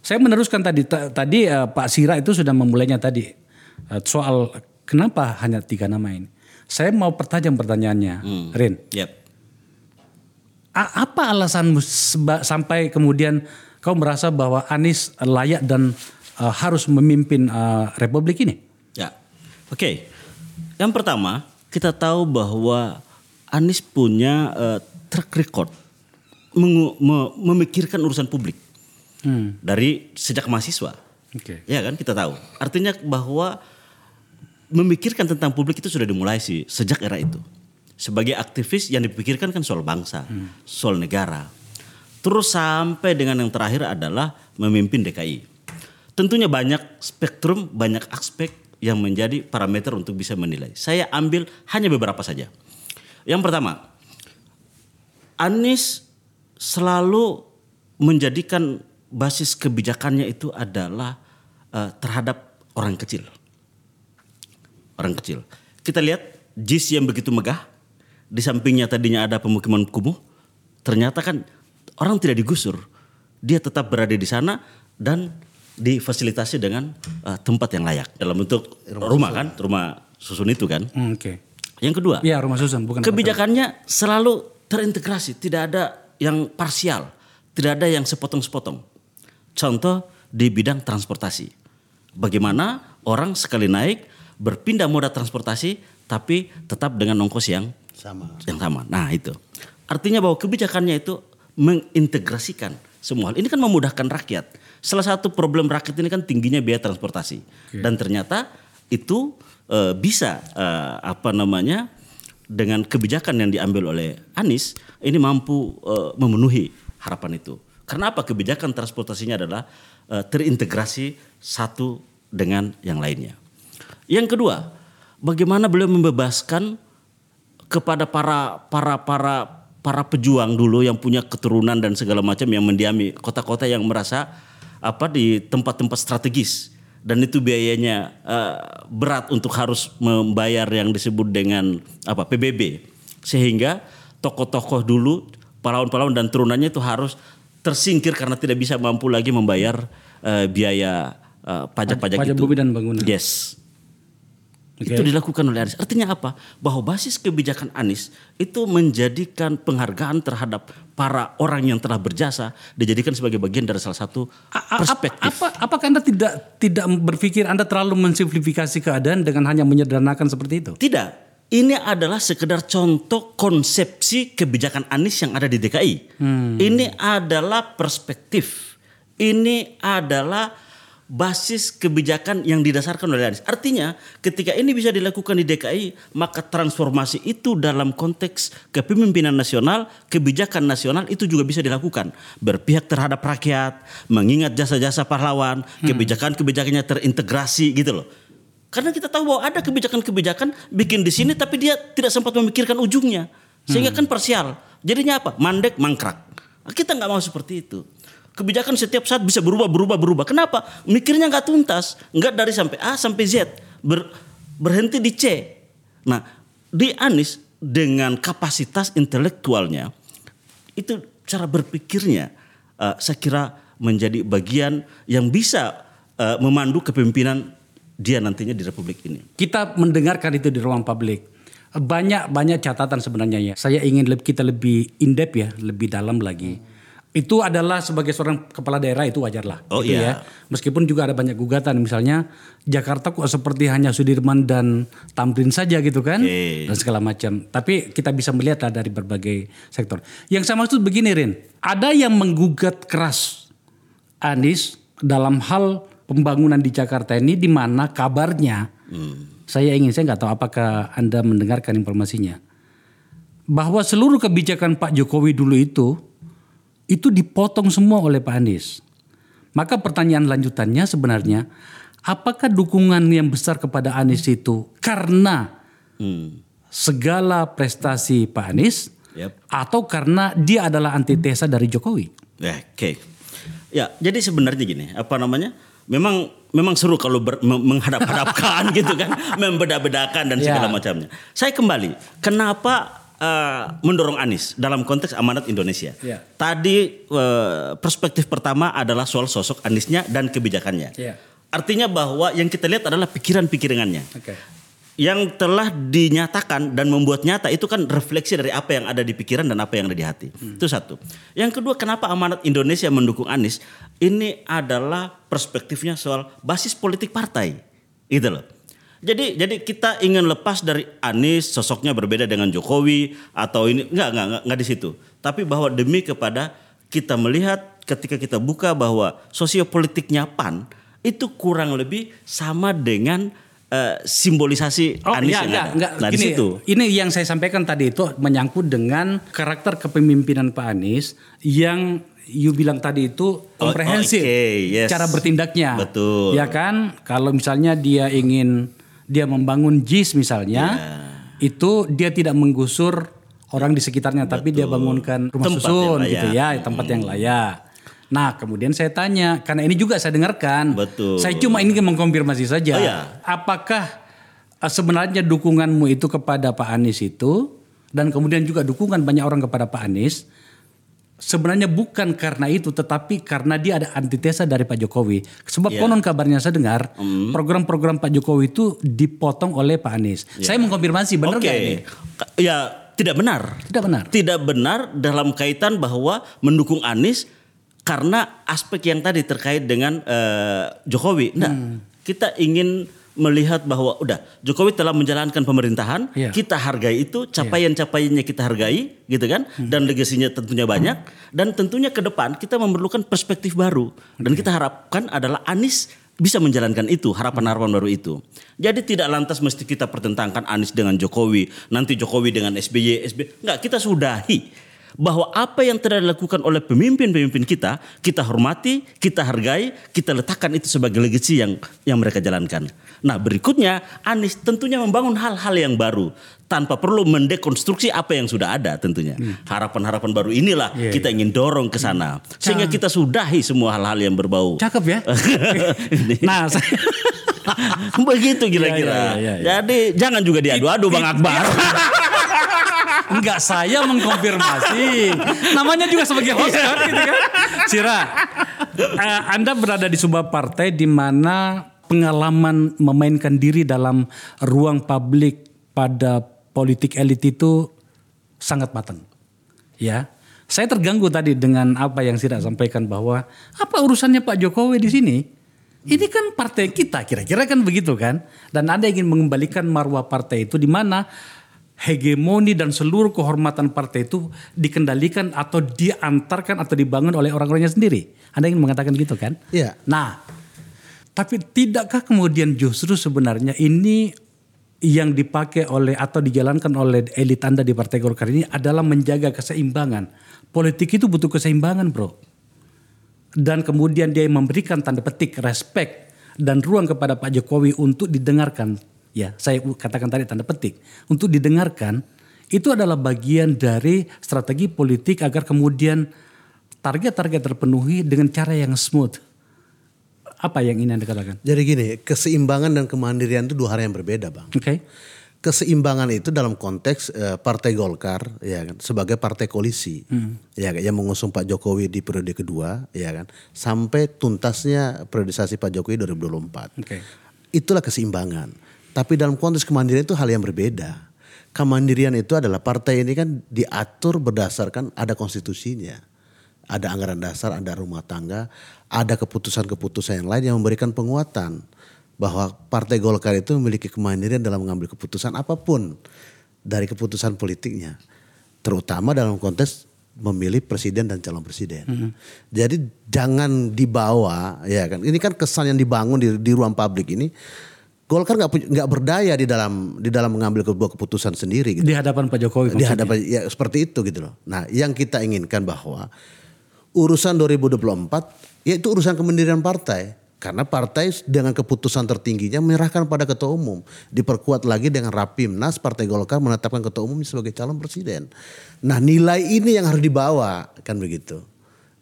A: Saya meneruskan tadi ta- tadi eh, Pak Sira itu sudah memulainya tadi eh, soal kenapa hanya tiga nama ini. Saya mau pertajam pertanyaannya, Rin.
B: Yap.
A: A- apa alasanmu seba- sampai kemudian kau merasa bahwa Anies layak dan eh, harus memimpin eh, Republik ini?
B: Ya. Oke. Yang pertama, kita tahu bahwa Anies punya eh, track record mengu- me- memikirkan urusan publik
A: Hmm.
B: dari sejak mahasiswa.
A: Oke.
B: Ya kan kita tahu. Artinya bahwa memikirkan tentang publik itu sudah dimulai sih sejak era itu. Sebagai aktivis yang dipikirkan kan soal bangsa, soal negara. Terus sampai dengan yang terakhir adalah memimpin DKI. Tentunya banyak spektrum, banyak aspek yang menjadi parameter untuk bisa menilai. Saya ambil hanya beberapa saja. Yang pertama, Anies selalu menjadikan basis kebijakannya itu adalah eh, terhadap orang kecil. Orang kecil. Kita lihat JIS yang begitu megah, di sampingnya tadinya ada pemukiman kumuh, ternyata kan orang tidak digusur. Dia tetap berada di sana dan difasilitasi dengan eh, tempat yang layak dalam bentuk rumah, kan, rumah susun itu kan.
A: Hmm, Oke.
B: Yang kedua,
A: Iya rumah susun bukan
B: kebijakannya selalu terintegrasi, tidak ada yang parsial, tidak ada yang sepotong-sepotong. Contoh di bidang transportasi. Bagaimana orang sekali naik berpindah moda transportasi tapi tetap dengan ongkos yang
C: Sama.
B: yang sama. Nah, itu. Artinya bahwa kebijakannya itu mengintegrasikan semua hal. Ini kan memudahkan rakyat. Salah satu problem rakyat ini kan tingginya biaya transportasi. Dan ternyata itu eh, bisa eh, apa namanya dengan kebijakan yang diambil oleh Anies ini mampu eh, memenuhi harapan itu. Karena apa? Kebijakan transportasinya adalah eh, terintegrasi satu dengan yang lainnya. Yang kedua, bagaimana beliau membebaskan kepada para para para para pejuang dulu yang punya keturunan dan segala macam yang mendiami kota-kota yang merasa apa di tempat-tempat strategis dan itu biayanya eh, berat untuk harus membayar yang disebut dengan apa PBB sehingga tokoh-tokoh dulu pahlawan-pahlawan dan turunannya itu harus tersingkir karena tidak bisa mampu lagi membayar eh, biaya eh, pajak-pajak
A: Pajak
B: itu.
A: bumi dan bangunan.
B: Yes.
A: Oke.
B: Itu dilakukan oleh Anies. Artinya apa? Bahwa basis kebijakan Anies itu menjadikan penghargaan terhadap para orang yang telah berjasa dijadikan sebagai bagian dari salah satu perspektif.
A: Apa, apakah anda tidak tidak berpikir anda terlalu mensimplifikasi keadaan dengan hanya menyederhanakan seperti itu?
B: Tidak. Ini adalah sekedar contoh konsepsi kebijakan Anies yang ada di DKI. Ini adalah perspektif. Ini adalah basis kebijakan yang didasarkan oleh Anies. Artinya ketika ini bisa dilakukan di DKI, maka transformasi itu dalam konteks kepemimpinan nasional, kebijakan nasional itu juga bisa dilakukan. Berpihak terhadap rakyat, mengingat jasa-jasa pahlawan, kebijakan-kebijakannya terintegrasi gitu loh. Karena kita tahu bahwa ada kebijakan-kebijakan bikin di sini tapi dia tidak sempat memikirkan ujungnya. Sehingga kan parsial. Jadinya apa? Mandek, mangkrak. Kita nggak mau seperti itu. Kebijakan setiap saat bisa berubah, berubah, berubah. Kenapa? Mikirnya nggak tuntas. Nggak dari sampai A sampai Z. Ber- berhenti di C. Nah, di Anies dengan kapasitas intelektualnya itu cara berpikirnya eh, saya kira menjadi bagian yang bisa eh, memandu kepemimpinan dia nantinya di Republik ini.
A: Kita mendengarkan itu di ruang publik. Banyak banyak catatan sebenarnya ya. Saya ingin kita lebih in depth ya, lebih dalam lagi. Itu adalah sebagai seorang kepala daerah itu wajar lah.
B: Oh,
A: gitu
B: iya.
A: ya. Meskipun juga ada banyak gugatan misalnya Jakarta kok seperti hanya Sudirman dan Tamrin saja gitu kan
B: Oke.
A: dan segala macam. Tapi kita bisa melihat lah dari berbagai sektor. Yang saya maksud begini Rin, ada yang menggugat keras Anies dalam hal pembangunan di Jakarta ini di mana kabarnya saya ingin saya nggak tahu apakah anda mendengarkan informasinya bahwa seluruh kebijakan Pak Jokowi dulu itu itu dipotong semua oleh Pak Anies. Maka pertanyaan lanjutannya sebenarnya apakah dukungan yang besar kepada Anies itu karena
B: Hmm.
A: segala prestasi Pak Anies
B: Yap.
A: atau karena dia adalah antitesa dari Jokowi?
B: Ya, Oke. Ya, jadi sebenarnya gini, apa namanya? Memang memang seru kalau ber- me- menghadap-hadapkan gitu kan, membeda-bedakan dan segala
A: Ya.
B: macamnya. Saya kembali, kenapa eh, mendorong Anies dalam konteks amanat Indonesia?
A: Ya.
B: Tadi eh, perspektif pertama adalah soal sosok Aniesnya dan kebijakannya.
A: Ya.
B: Artinya bahwa yang kita lihat adalah pikiran-pikirannya
A: Oke.
B: yang telah dinyatakan dan membuat nyata itu kan refleksi dari apa yang ada di pikiran dan apa yang ada di hati. Itu satu. Yang kedua, kenapa amanat Indonesia mendukung Anies? Ini adalah perspektifnya soal basis politik partai. Gitu loh. Jadi jadi kita ingin lepas dari Anies sosoknya berbeda dengan Jokowi atau ini enggak enggak enggak, enggak di situ. Tapi bahwa demi kepada kita melihat ketika kita buka bahwa sosiopolitiknya PAN itu kurang lebih sama dengan eh, simbolisasi
A: Oh
B: Anies
A: iya,
B: yang
A: enggak,
B: ada.
A: enggak.
B: Nah,
A: Gini,
B: situ.
A: Ini yang saya sampaikan tadi itu menyangkut dengan karakter kepemimpinan Pak Anies yang you bilang tadi itu komprehensif
B: oke, yes.
A: cara bertindaknya.
B: Betul.
A: Ya kan? Kalau misalnya dia ingin dia membangun JIS misalnya,
B: Ya.
A: itu dia tidak menggusur orang di sekitarnya tapi dia bangunkan rumah
B: Tempat
A: susun gitu ya, tempat yang layak. Nah kemudian saya tanya, karena ini juga saya dengarkan.
B: Betul.
A: Saya cuma ingin mengkonfirmasi saja.
B: Oh, iya.
A: Apakah eh, sebenarnya dukunganmu itu kepada Pak Anies itu dan kemudian juga dukungan banyak orang kepada Pak Anies sebenarnya bukan karena itu tetapi karena dia ada antitesa dari Pak Jokowi. Sebab
B: Iya.
A: konon kabarnya saya dengar
B: Hmm.
A: program-program Pak Jokowi itu dipotong oleh Pak Anies. Saya mengkonfirmasi benar
B: Oke.
A: nggak ini?
B: Ya tidak benar.
A: Tidak benar.
B: Tidak benar dalam kaitan bahwa mendukung Anies karena aspek yang tadi terkait dengan eh, Jokowi. Nah,
A: Hmm.
B: kita ingin melihat bahwa udah Jokowi telah menjalankan pemerintahan,
A: Iya.
B: kita hargai itu, capaian-capaiannya kita hargai, gitu kan?
A: Hmm.
B: Dan legasinya tentunya banyak dan tentunya ke depan kita memerlukan perspektif baru dan kita harapkan adalah Anies bisa menjalankan itu harapan-harapan baru itu. Jadi tidak lantas mesti kita pertentangkan Anies dengan Jokowi, nanti Jokowi dengan SBY, SBY. Enggak, kita sudahi bahwa apa yang telah dilakukan oleh pemimpin-pemimpin kita, kita hormati, kita hargai, kita letakkan itu sebagai legasi yang yang mereka jalankan. Nah berikutnya Anies tentunya membangun hal-hal yang baru tanpa perlu mendekonstruksi apa yang sudah ada tentunya. Harapan-harapan baru inilah
A: Hmm. Iya,
B: kita ingin dorong ke sana sehingga kita sudahi semua hal-hal yang berbau.
A: Cakep ya. nah, saya,
B: Begitu kira-kira.
A: Iya, iya, iya, iya.
B: Jadi jangan juga diadu-adu Bang Akbar.
A: enggak saya mengkonfirmasi. Namanya juga sebagai host kan, gitu kan. Sira, eh, Anda berada di sebuah partai di mana pengalaman memainkan diri dalam ruang publik pada politik elit itu sangat matang. Ya. Saya terganggu tadi dengan apa yang Sira sampaikan bahwa apa urusannya Pak Jokowi di sini? Ini kan partai kita, kira-kira kan begitu kan? Dan Anda ingin mengembalikan marwah partai itu di mana hegemoni dan seluruh kehormatan partai itu dikendalikan atau diantarkan atau dibangun oleh orang-orangnya sendiri. Anda ingin mengatakan gitu kan?
C: Iya.
A: Nah, tapi tidakkah kemudian justru sebenarnya ini yang dipakai oleh atau dijalankan oleh elit Anda di Partai Golkar ini adalah menjaga keseimbangan. Politik itu butuh keseimbangan, Bro. Dan kemudian dia memberikan tanda petik respect dan ruang kepada Pak Jokowi untuk didengarkan. Ya, saya katakan tadi tanda petik untuk didengarkan itu adalah bagian dari strategi politik agar kemudian target-target terpenuhi dengan cara yang smooth. Apa yang ingin Anda katakan?
C: Jadi gini, keseimbangan dan kemandirian itu dua hal yang berbeda, Bang.
A: Oke.
C: Keseimbangan itu dalam konteks eh, Partai Golkar ya kan sebagai partai koalisi ya kan yang mengusung Pak Jokowi di periode kedua ya kan sampai tuntasnya priorisasi Pak Jokowi 2024.
A: Oke.
C: Itulah keseimbangan. Tapi dalam konteks kemandirian itu hal yang berbeda. Kemandirian itu adalah partai ini kan diatur berdasarkan ada konstitusinya. Ada anggaran dasar, ada rumah tangga, ada keputusan-keputusan yang lain yang memberikan penguatan bahwa Partai Golkar itu memiliki kemandirian dalam mengambil keputusan apa pun dari keputusan politiknya, terutama dalam konteks memilih presiden dan calon presiden. Jadi jangan dibawa, ya kan? Ini kan kesan yang dibangun di, di ruang publik ini. Golkar nggak nggak berdaya di dalam di dalam mengambil sebuah keputusan sendiri. Gitu
A: Di hadapan Pak Jokowi.
C: di hadapan ya seperti itu gitu loh. Nah, yang kita inginkan bahwa urusan 2024 yaitu urusan kemandirian partai. Karena partai dengan keputusan tertingginya menyerahkan pada ketua umum. Diperkuat lagi dengan Rapimnas Partai Golkar menetapkan ketua umum sebagai calon presiden. Nah nilai ini yang harus dibawa kan begitu.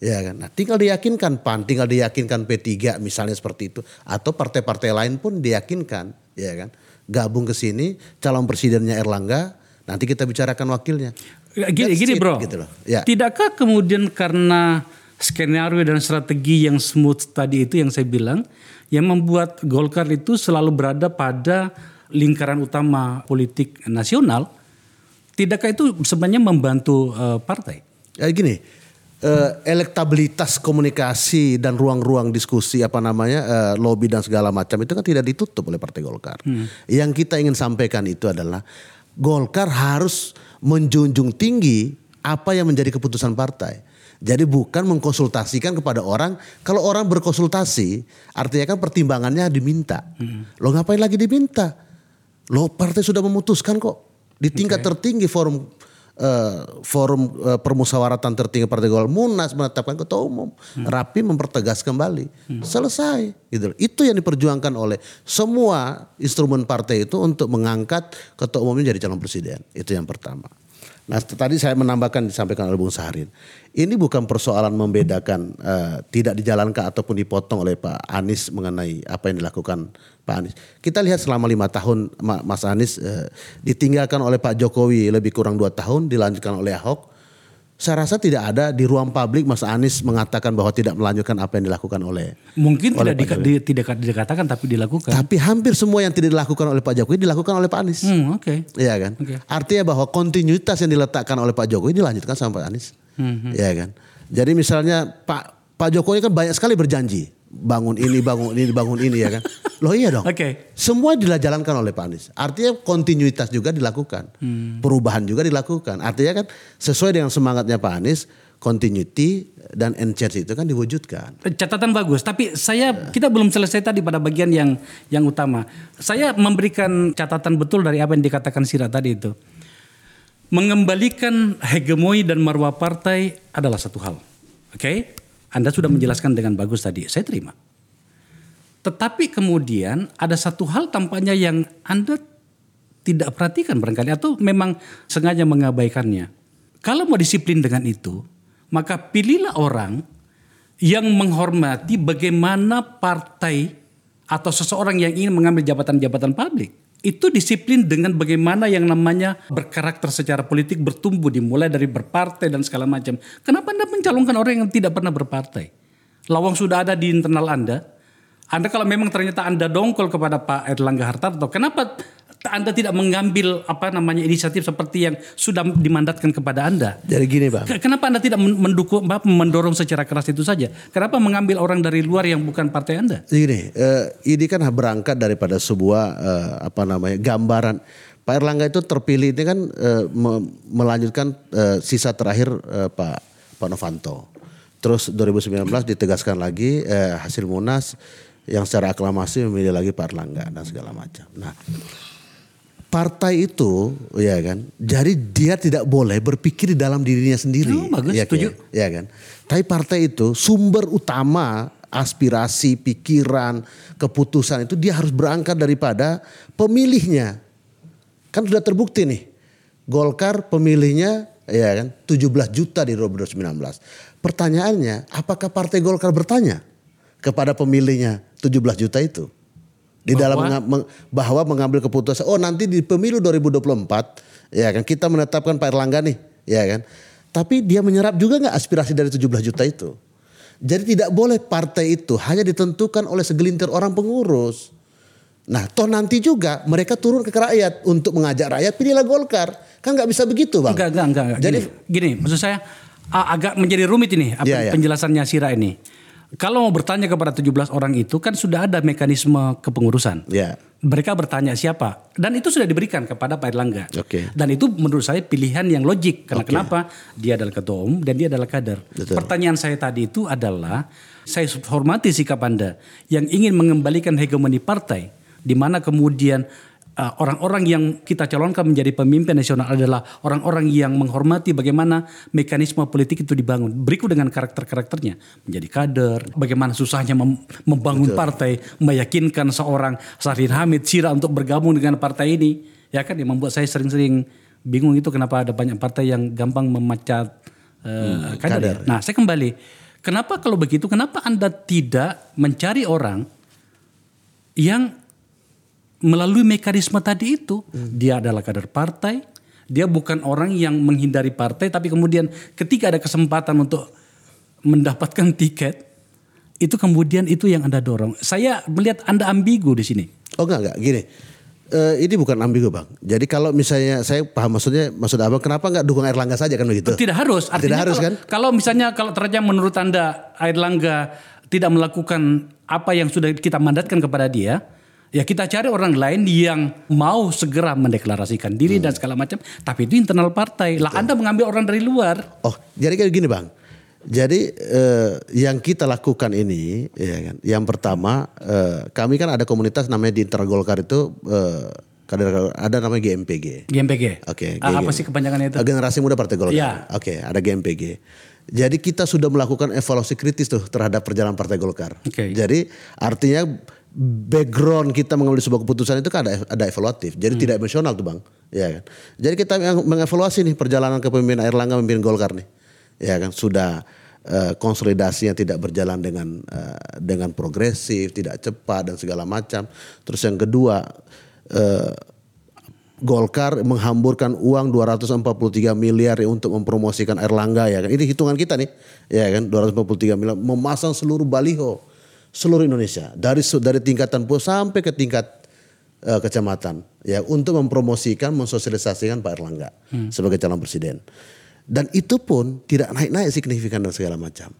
C: Ya kan. Nah, tinggal diyakinkan PAN, tinggal diyakinkan P3 misalnya seperti itu atau partai-partai lain pun diyakinkan, ya kan. Gabung ke sini calon presidennya Erlangga, nanti kita bicarakan wakilnya.
A: Gini,
C: That's
A: gini bro,
C: gitu loh. Ya.
A: tidakkah kemudian karena skenario dan strategi yang smooth tadi itu yang saya bilang, yang membuat Golkar itu selalu berada pada lingkaran utama politik nasional, tidakkah itu sebenarnya membantu eh, partai?
C: Ya gini, eh, elektabilitas komunikasi dan ruang-ruang diskusi apa namanya eh, lobby dan segala macam itu kan tidak ditutup oleh Partai Golkar. Yang kita ingin sampaikan itu adalah Golkar harus menjunjung tinggi apa yang menjadi keputusan partai. Jadi bukan mengkonsultasikan kepada orang. Kalau orang berkonsultasi, artinya kan pertimbangannya diminta. Lo ngapain lagi diminta? Lo partai sudah memutuskan kok di tingkat tertinggi forum eh, forum eh, permusyawaratan tertinggi Partai Golkar Munas menetapkan ketua umum, Rapi mempertegas kembali, selesai. Gitu. Itu yang diperjuangkan oleh semua instrumen partai itu untuk mengangkat ketua umumnya jadi calon presiden. Itu yang pertama. Nah tadi saya menambahkan disampaikan oleh Bung Saharin. Ini bukan persoalan membedakan eh, tidak dijalankan ataupun dipotong oleh Pak Anies mengenai apa yang dilakukan Pak Anies. Kita lihat selama lima tahun Ma- Mas Anies eh, ditinggalkan oleh Pak Jokowi lebih kurang dua tahun, dilanjutkan oleh Ahok. Saya rasa tidak ada di ruang publik Mas Anies mengatakan bahwa tidak melanjutkan apa yang dilakukan oleh
A: Mungkin
C: Oleh
A: tidak, di- tidak dikatakan tapi dilakukan.
C: tapi hampir semua yang tidak dilakukan oleh Pak Jokowi dilakukan oleh Pak Anies.
A: Hmm, oke.
C: Iya kan?
A: Oke.
C: Artinya bahwa kontinuitas yang diletakkan oleh Pak Jokowi dilanjutkan sama Pak Anies. Iya kan? Jadi misalnya Pak Pak Jokowi kan banyak sekali berjanji bangun ini, bangun ini, bangun ini ya kan. Loh iya dong.
A: Oke.
C: Semua dijalankan oleh Pak Anies. Artinya kontinuitas juga dilakukan. Perubahan juga dilakukan. Artinya kan sesuai dengan semangatnya Pak Anies, continuity dan change itu kan diwujudkan.
A: Catatan bagus, tapi saya kita belum selesai tadi pada bagian yang yang utama. Saya memberikan catatan betul dari apa yang dikatakan Sira tadi itu. Mengembalikan hegemoni dan marwah partai adalah satu hal. Oke? Anda sudah menjelaskan dengan bagus tadi. Saya terima. Tetapi kemudian ada satu hal tampaknya yang Anda tidak perhatikan barangkali atau memang sengaja mengabaikannya. Kalau mau disiplin dengan itu, maka pilihlah orang yang menghormati bagaimana partai atau seseorang yang ingin mengambil jabatan-jabatan publik. Itu disiplin dengan bagaimana yang namanya berkarakter secara politik bertumbuh dimulai dari berpartai dan segala macam. Kenapa Anda mencalonkan orang yang tidak pernah berpartai? Lawang sudah ada di internal Anda. Anda kalau memang ternyata Anda dongkol kepada Pak Erlangga Hartarto, kenapa Anda tidak mengambil apa namanya inisiatif seperti yang sudah dimandatkan kepada Anda?
C: Jadi gini.
A: Ke- Kenapa Anda tidak men- mendukung, mendorong secara keras itu saja? Kenapa mengambil orang dari luar yang bukan partai Anda?
C: Gini, eh, ini kan berangkat daripada sebuah eh, apa namanya gambaran. Pak Erlangga itu terpilih ini kan eh, me- melanjutkan eh, sisa terakhir eh, Pak Pak Novanto. Terus 2019 ditegaskan lagi eh, hasil munas yang secara aklamasi memilih lagi Pak Erlangga dan segala macam. Nah, partai itu ya kan jadi dia tidak boleh berpikir di dalam dirinya sendiri.
A: Oh, bagus,
C: ya,
A: setuju.
C: kan? ya kan? Tapi partai itu sumber utama aspirasi pikiran keputusan itu dia harus berangkat daripada pemilihnya. Kan sudah terbukti nih Golkar pemilihnya ya kan 17 juta di 2019 pertanyaannya apakah partai Golkar bertanya kepada pemilihnya 17 juta itu di dalam
A: Bahwa?
C: menga- meng- bahwa mengambil keputusan oh nanti di pemilu 2024 ya kan kita menetapkan Pak Erlangga nih ya kan tapi dia menyerap juga nggak aspirasi dari 17 juta itu jadi tidak boleh partai itu hanya ditentukan oleh segelintir orang pengurus nah toh nanti juga mereka turun ke rakyat untuk mengajak rakyat pilihlah Golkar kan nggak bisa begitu bang
A: Enggak, enggak, enggak. enggak.
C: Jadi-
A: gini, gini, maksud saya agak menjadi rumit ini apa
C: Iya, iya.
A: penjelasannya Sira ini. Kalau mau bertanya kepada 17 orang itu kan sudah ada mekanisme kepengurusan.
C: ya
A: Mereka bertanya siapa dan itu sudah diberikan kepada Pak Erlangga.
C: Oke.
A: Dan itu menurut saya pilihan yang logik karena
C: Oke.
A: kenapa? Dia adalah ketua umum dan dia adalah kader.
C: Betul.
A: Pertanyaan saya tadi itu adalah saya hormati sikap Anda yang ingin mengembalikan hegemoni partai di mana kemudian orang-orang yang kita calonkan menjadi pemimpin nasional adalah orang-orang yang menghormati bagaimana mekanisme politik itu dibangun. Berikut dengan karakter-karakternya menjadi kader, bagaimana susahnya mem- membangun partai, meyakinkan seorang Sarin Hamid Sira untuk bergabung dengan partai ini. Ya kan yang membuat saya sering-sering bingung itu kenapa ada banyak partai yang gampang memecat uh, kader. ya.
C: kader.
A: Nah, saya kembali. Kenapa kalau begitu kenapa Anda tidak mencari orang yang melalui mekanisme tadi itu dia adalah kader partai dia bukan orang yang menghindari partai tapi kemudian ketika ada kesempatan untuk mendapatkan tiket itu kemudian itu yang anda dorong saya melihat anda ambigu di sini
C: Oh enggak enggak gini. Eh, ini bukan ambigu bang. Jadi kalau misalnya saya paham maksudnya maksud abang kenapa nggak dukung Erlangga saja kan begitu?
A: tidak harus artinya
C: Tidak harus
A: kalau,
C: kan?
A: kalau misalnya kalau ternyata menurut anda Air Langga tidak melakukan apa yang sudah kita mandatkan kepada dia ya kita cari orang lain yang mau segera mendeklarasikan diri
C: Hmm.
A: dan segala macam tapi itu internal partai lah anda mengambil orang dari luar
C: Oh jadi kayak gini bang. Jadi eh, yang kita lakukan ini, ya kan. Yang pertama, eh, kami kan ada komunitas namanya di internal Golkar itu eh, kader ada namanya GMPG.
A: GMPG
C: Oke.
A: Ah, apa sih kepanjangannya itu
C: Generasi Muda Partai Golkar.
A: Iya.
C: Oke, ada GMPG. Jadi kita sudah melakukan evaluasi kritis tuh terhadap perjalanan Partai Golkar.
A: Oke.
C: Jadi artinya background kita mengambil sebuah keputusan itu kan ada ada evaluatif. Jadi tidak emosional tuh bang, ya kan. Jadi kita meng- mengevaluasi nih perjalanan kepemimpinan Erlangga memimpin Golkar nih, ya kan sudah eh, konsolidasinya tidak berjalan dengan eh, dengan progresif, tidak cepat dan segala macam. Terus yang kedua eh, Golkar menghamburkan uang 243 miliar ya untuk mempromosikan Erlangga ya kan. Ini hitungan kita nih. Ya kan 243 miliar memasang seluruh baliho seluruh Indonesia dari dari tingkatan pos sampai ke tingkat eh, kecamatan ya untuk mempromosikan mensosialisasikan Pak Erlangga sebagai calon presiden. Dan itu pun tidak naik-naik signifikan dan segala macam.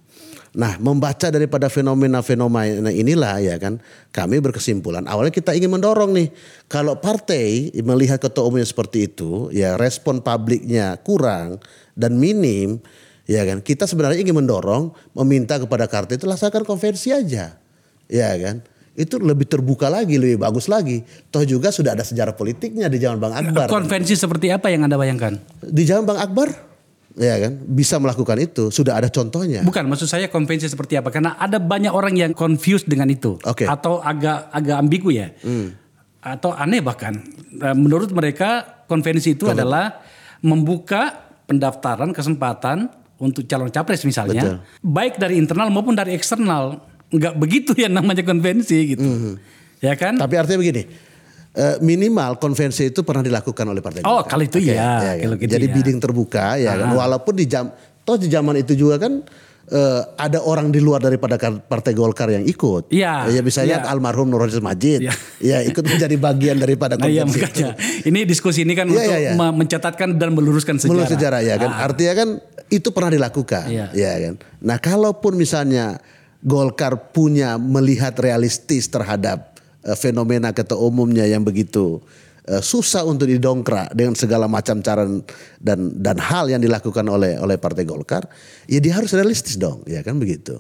C: Nah, membaca daripada fenomena-fenomena inilah ya kan, kami berkesimpulan awalnya kita ingin mendorong nih kalau partai melihat ketua umumnya seperti itu, ya respon publiknya kurang dan minim, ya kan. Kita sebenarnya ingin mendorong meminta kepada partai itu laksanakan konvensi aja. Ya kan? Itu lebih terbuka lagi, lebih bagus lagi. Toh juga sudah ada sejarah politiknya di zaman Bang Akbar.
A: Konvensi seperti apa yang Anda bayangkan?
C: Di zaman Bang Akbar, ya kan, bisa melakukan itu. Sudah ada contohnya.
A: Bukan, maksud saya konvensi seperti apa? Karena ada banyak orang yang confused dengan itu.
C: Hmm.
A: atau agak agak ambigu ya, atau aneh bahkan. Eh, Menurut mereka konvensi itu adalah membuka pendaftaran kesempatan untuk calon capres misalnya, baik dari internal maupun dari eksternal. Enggak begitu ya namanya konvensi gitu,
C: Hmm.
A: ya kan?
C: Tapi artinya begini, eh, minimal konvensi itu pernah dilakukan oleh partai.
A: Oh, kalau itu
C: Oke,
A: iya,
C: kan?
A: kalau gitu
C: Jadi
A: iya.
C: bidding terbuka ya kan. Walaupun di jam, toh di zaman itu juga kan eh, ada orang di luar daripada partai Golkar yang ikut.
A: Iya,
C: Ya misalnya
A: iya.
C: almarhum Nurul Majid.
A: Iya.
C: Ya ikut menjadi bagian daripada
A: Nah, iya
C: konvensi.
A: makanya. Ini diskusi ini kan
C: Iya,
A: untuk
C: iya.
A: me- mencatatkan dan meluruskan sejarah.
C: Menurut sejarah ya kan.
A: Ah.
C: Artinya kan itu pernah dilakukan.
A: Iya.
C: Ya kan. Nah kalaupun misalnya Golkar punya melihat realistis terhadap eh, fenomena ketua umumnya yang begitu eh, susah untuk didongkrak dengan segala macam cara dan dan hal yang dilakukan oleh oleh Partai Golkar, ya dia harus realistis dong, ya kan begitu.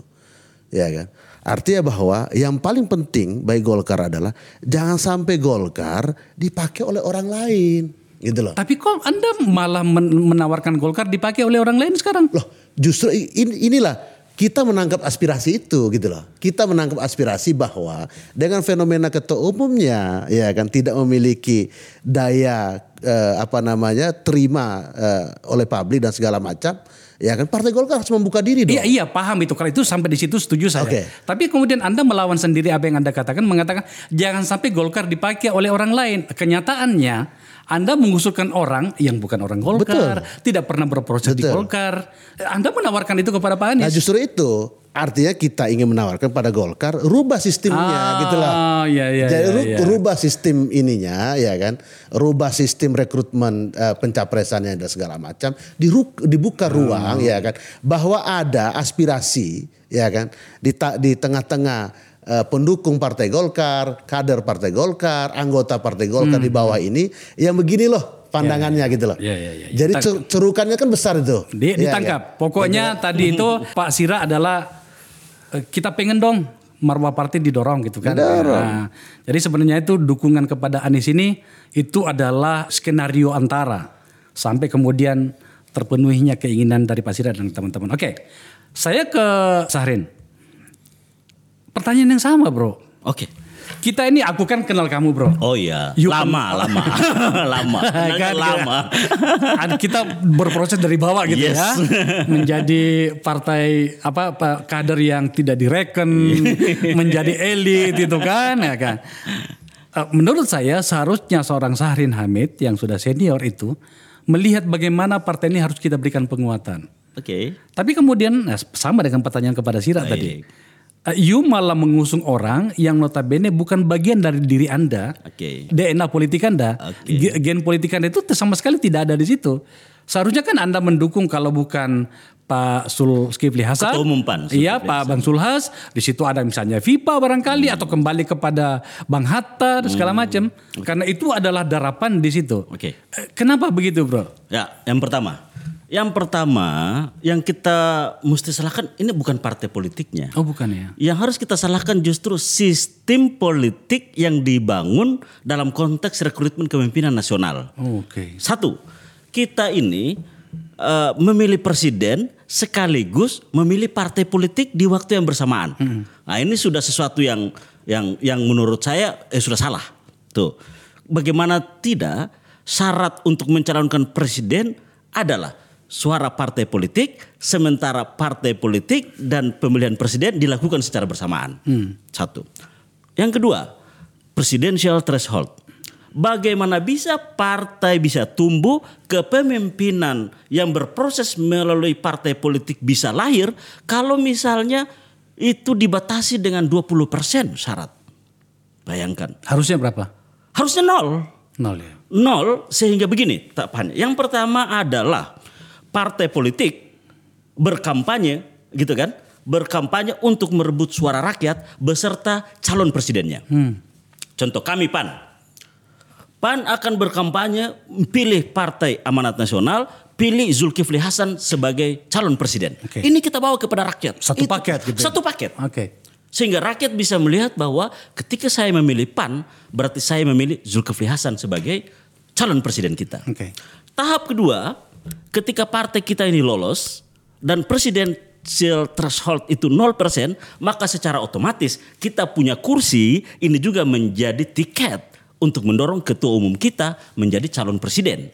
C: Ya kan? Artinya bahwa yang paling penting bagi Golkar adalah jangan sampai Golkar dipakai oleh orang lain, gitu loh.
A: Tapi kok Anda malah men- menawarkan Golkar dipakai oleh orang lain sekarang?
C: Loh, justru in- inilah kita menangkap aspirasi itu gitu loh. Kita menangkap aspirasi bahwa dengan fenomena ketua umumnya ya kan tidak memiliki daya eh, apa namanya terima eh, oleh publik dan segala macam, ya kan Partai Golkar harus membuka diri dong.
A: Iya iya paham itu kalau itu sampai di situ setuju saya.
C: Oke.
A: Tapi kemudian Anda melawan sendiri apa yang Anda katakan mengatakan jangan sampai Golkar dipakai oleh orang lain. Kenyataannya Anda mengusulkan orang yang bukan orang Golkar, tidak pernah berproses di
C: Betul.
A: Golkar. Anda menawarkan itu kepada Pak Anies.
C: Nah justru itu artinya kita ingin menawarkan pada Golkar rubah sistemnya
A: Ah,
C: gitu lah.
A: iya, iya,
C: Jadi
A: iya, iya.
C: rubah sistem ininya ya kan, rubah sistem rekrutmen eh, pencapresannya dan segala macam, diru- dibuka
A: Ah.
C: ruang ya kan, bahwa ada aspirasi ya kan di ta- di tengah-tengah eh, pendukung Partai Golkar, kader Partai Golkar, anggota Partai Golkar di bawah ini yang begini loh pandangannya gitu loh.
A: Hmm. Iya, iya, iya, iya.
C: Jadi cer- cerukannya kan besar itu.
A: Di-
C: Iya,
A: ditangkap.
C: iya.
A: Pokoknya tadi itu Pak Sira adalah eh, kita pengen dong marwah partai didorong gitu kan. Nah, jadi sebenarnya itu dukungan kepada Anies ini itu adalah skenario antara sampai kemudian terpenuhinya keinginan dari Pak Sira dan teman-teman. Oke. Saya ke Sahrin. Pertanyaan yang sama, Bro.
B: Oke.
A: Kita ini aku kan kenal kamu, Bro.
B: Oh iya,
A: You
B: lama, lama, lama, Kenalnya
A: Kan,
B: lama.
A: Ada kita berproses dari bawah gitu
B: Yes.
A: ya menjadi partai apa, apa kader yang tidak direken menjadi elit itu kan ya kan Eh, menurut saya seharusnya seorang Sahrin Hamid yang sudah senior itu melihat bagaimana partai ini harus kita berikan penguatan
B: Oke.
A: tapi kemudian nah, sama dengan pertanyaan kepada Sira
B: Baik.
A: tadi you malah mengusung orang yang notabene bukan bagian dari diri Anda
B: Oke.
A: DNA politik Anda,
B: Oke.
A: ge- gen politik Anda itu sama sekali tidak ada di situ. Seharusnya kan Anda mendukung kalau bukan Pak Zulkifli Hasan.
B: Ketua Umum PAN,
A: Iya, Pak Bang Sulhas. Di situ ada misalnya Vipa barangkali atau kembali kepada Bang Hatta dan segala macam. Karena itu adalah darapan di situ.
B: Oke.
A: Eh, Kenapa begitu, Bro?
B: Ya, yang pertama. Yang pertama, yang kita mesti salahkan ini bukan partai politiknya.
A: Oh, bukan ya.
B: Yang harus kita salahkan justru sistem politik yang dibangun dalam konteks rekrutmen kepemimpinan nasional.
A: Oh, Oke.
B: Satu, kita ini eh, memilih presiden sekaligus memilih partai politik di waktu yang bersamaan. Nah ini sudah sesuatu yang yang yang menurut saya eh, sudah salah. Tuh. Bagaimana tidak syarat untuk mencalonkan presiden adalah suara partai politik sementara partai politik dan pemilihan presiden dilakukan secara bersamaan. Satu. Yang kedua, presidential threshold. Bagaimana bisa partai bisa tumbuh kepemimpinan yang berproses melalui partai politik bisa lahir kalau misalnya itu dibatasi dengan 20% syarat. Bayangkan.
A: Harusnya berapa?
B: Harusnya nol.
A: Nol ya.
B: Nol sehingga begini tahapannya. Yang pertama adalah partai politik berkampanye gitu kan. Berkampanye untuk merebut suara rakyat beserta calon presidennya. Contoh kami PAN. PAN akan berkampanye pilih Partai Amanat Nasional, pilih Zulkifli Hasan sebagai calon presiden.
A: Oke.
B: Ini kita bawa kepada rakyat.
A: Satu paket gitu ya?
B: Satu paket.
A: Oke.
B: Sehingga rakyat bisa melihat bahwa ketika saya memilih PAN, berarti saya memilih Zulkifli Hasan sebagai calon presiden kita.
A: Oke.
B: Tahap kedua, ketika partai kita ini lolos dan presidensial threshold itu 0%, maka secara otomatis kita punya kursi ini juga menjadi tiket untuk mendorong ketua umum kita menjadi calon presiden.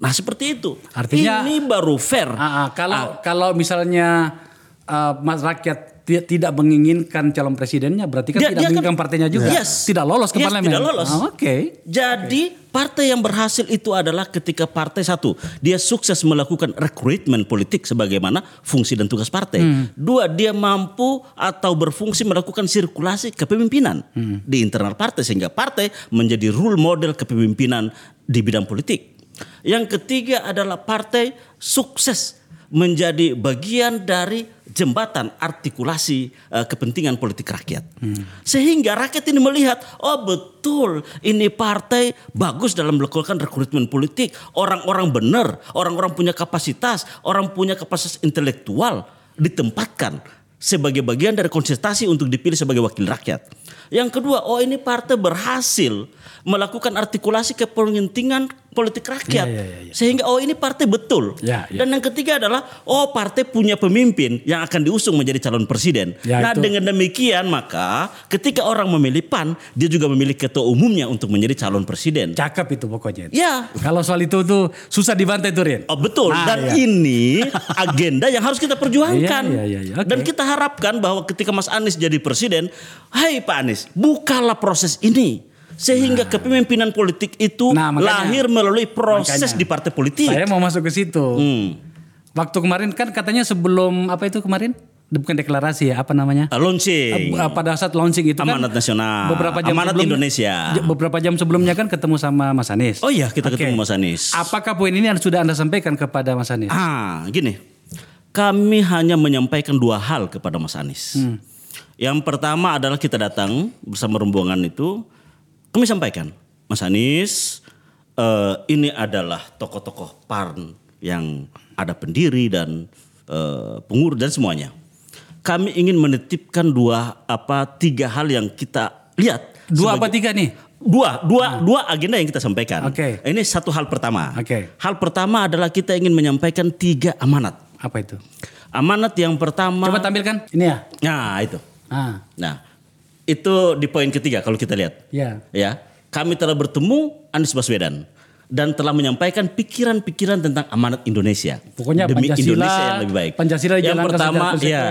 B: Nah, seperti itu.
A: Hmm. Artinya-
B: ini baru fair.
A: Ah, ah, kalau kalau misalnya ah, mas rakyat ti- tidak menginginkan calon presidennya, berarti kan
B: Dia-
A: tidak
B: dia kan-
A: menginginkan partainya juga.
B: Yes.
A: Tidak lolos ke
B: Yes,
A: parlemen.
B: tidak lolos.
A: Ah, Oke.
B: Jadi partai yang berhasil itu adalah ketika partai satu dia sukses melakukan rekrutmen politik sebagaimana fungsi dan tugas partai. Dua dia mampu atau berfungsi melakukan sirkulasi kepemimpinan di internal partai sehingga partai menjadi role model kepemimpinan di bidang politik. Yang ketiga adalah partai sukses menjadi bagian dari jembatan artikulasi eh, kepentingan politik rakyat. Sehingga rakyat ini melihat, oh betul ini partai bagus dalam melakukan rekrutmen politik. Orang-orang benar, orang-orang punya kapasitas, orang punya kapasitas intelektual ditempatkan sebagai bagian dari konsentrasi untuk dipilih sebagai wakil rakyat. Yang kedua, oh ini partai berhasil melakukan artikulasi kepentingan politik rakyat.
A: Ya, ya, ya, ya.
B: Sehingga oh ini partai betul.
A: Ya, ya.
B: Dan yang ketiga adalah oh partai punya pemimpin yang akan diusung menjadi calon presiden.
A: Ya,
B: nah,
A: itu.
B: dengan demikian maka ketika orang memilih PAN, dia juga memilih ketua umumnya untuk menjadi calon presiden.
A: Cakep itu pokoknya.
B: Ya.
A: Kalau soal itu tuh susah dibantai tuh Rin.
B: Oh betul
A: Nah,
B: dan
A: iya.
B: ini agenda yang harus kita perjuangkan.
A: Iya, iya, iya.
B: Dan kita harapkan bahwa ketika Mas Anies jadi presiden, hai Pak Anies, bukalah proses ini sehingga kepemimpinan politik itu
A: Nah, makanya-
B: lahir melalui proses
A: makanya.
B: di partai politik.
A: Saya mau masuk ke situ.
B: Hmm.
A: Waktu kemarin kan katanya sebelum apa itu kemarin? Bukan deklarasi ya, apa namanya?
B: Uh, launching.
A: Uh, pada saat launching itu
B: Amanat
A: kan
B: Nasional.
A: beberapa jam
B: Amanat
A: sebelumnya-
B: Indonesia.
A: beberapa jam sebelumnya kan ketemu sama Mas Anies.
B: Oh iya, kita
A: Oke.
B: ketemu Mas Anies.
A: Apakah poin ini yang sudah anda sampaikan kepada Mas Anies?
B: Ah, gini. Kami hanya menyampaikan dua hal kepada Mas Anies.
A: Hmm.
B: Yang pertama adalah kita datang bersama rombongan itu, kami sampaikan, Mas Anies, eh, ini adalah tokoh-tokoh PAN yang ada pendiri dan eh, pengurus dan semuanya. Kami ingin menitipkan dua apa tiga hal yang kita lihat.
A: Dua apa
B: sebagai-
A: tiga nih?
B: Dua, dua, dua agenda yang kita sampaikan.
A: Oke.
B: Ini satu hal pertama.
A: Oke.
B: Hal pertama adalah kita ingin menyampaikan tiga amanat.
A: Apa itu?
B: Amanat yang pertama.
A: Coba tampilkan. Ini ya.
B: Nah itu.
A: Ah,
B: Nah itu di poin ketiga kalau kita lihat.
A: ya.
B: Ya, kami telah bertemu Anies Baswedan dan telah menyampaikan pikiran-pikiran tentang amanat Indonesia.
A: Pokoknya
B: demi
A: Pancasila,
B: Indonesia yang lebih baik.
A: Pancasila
B: yang pertama, ya,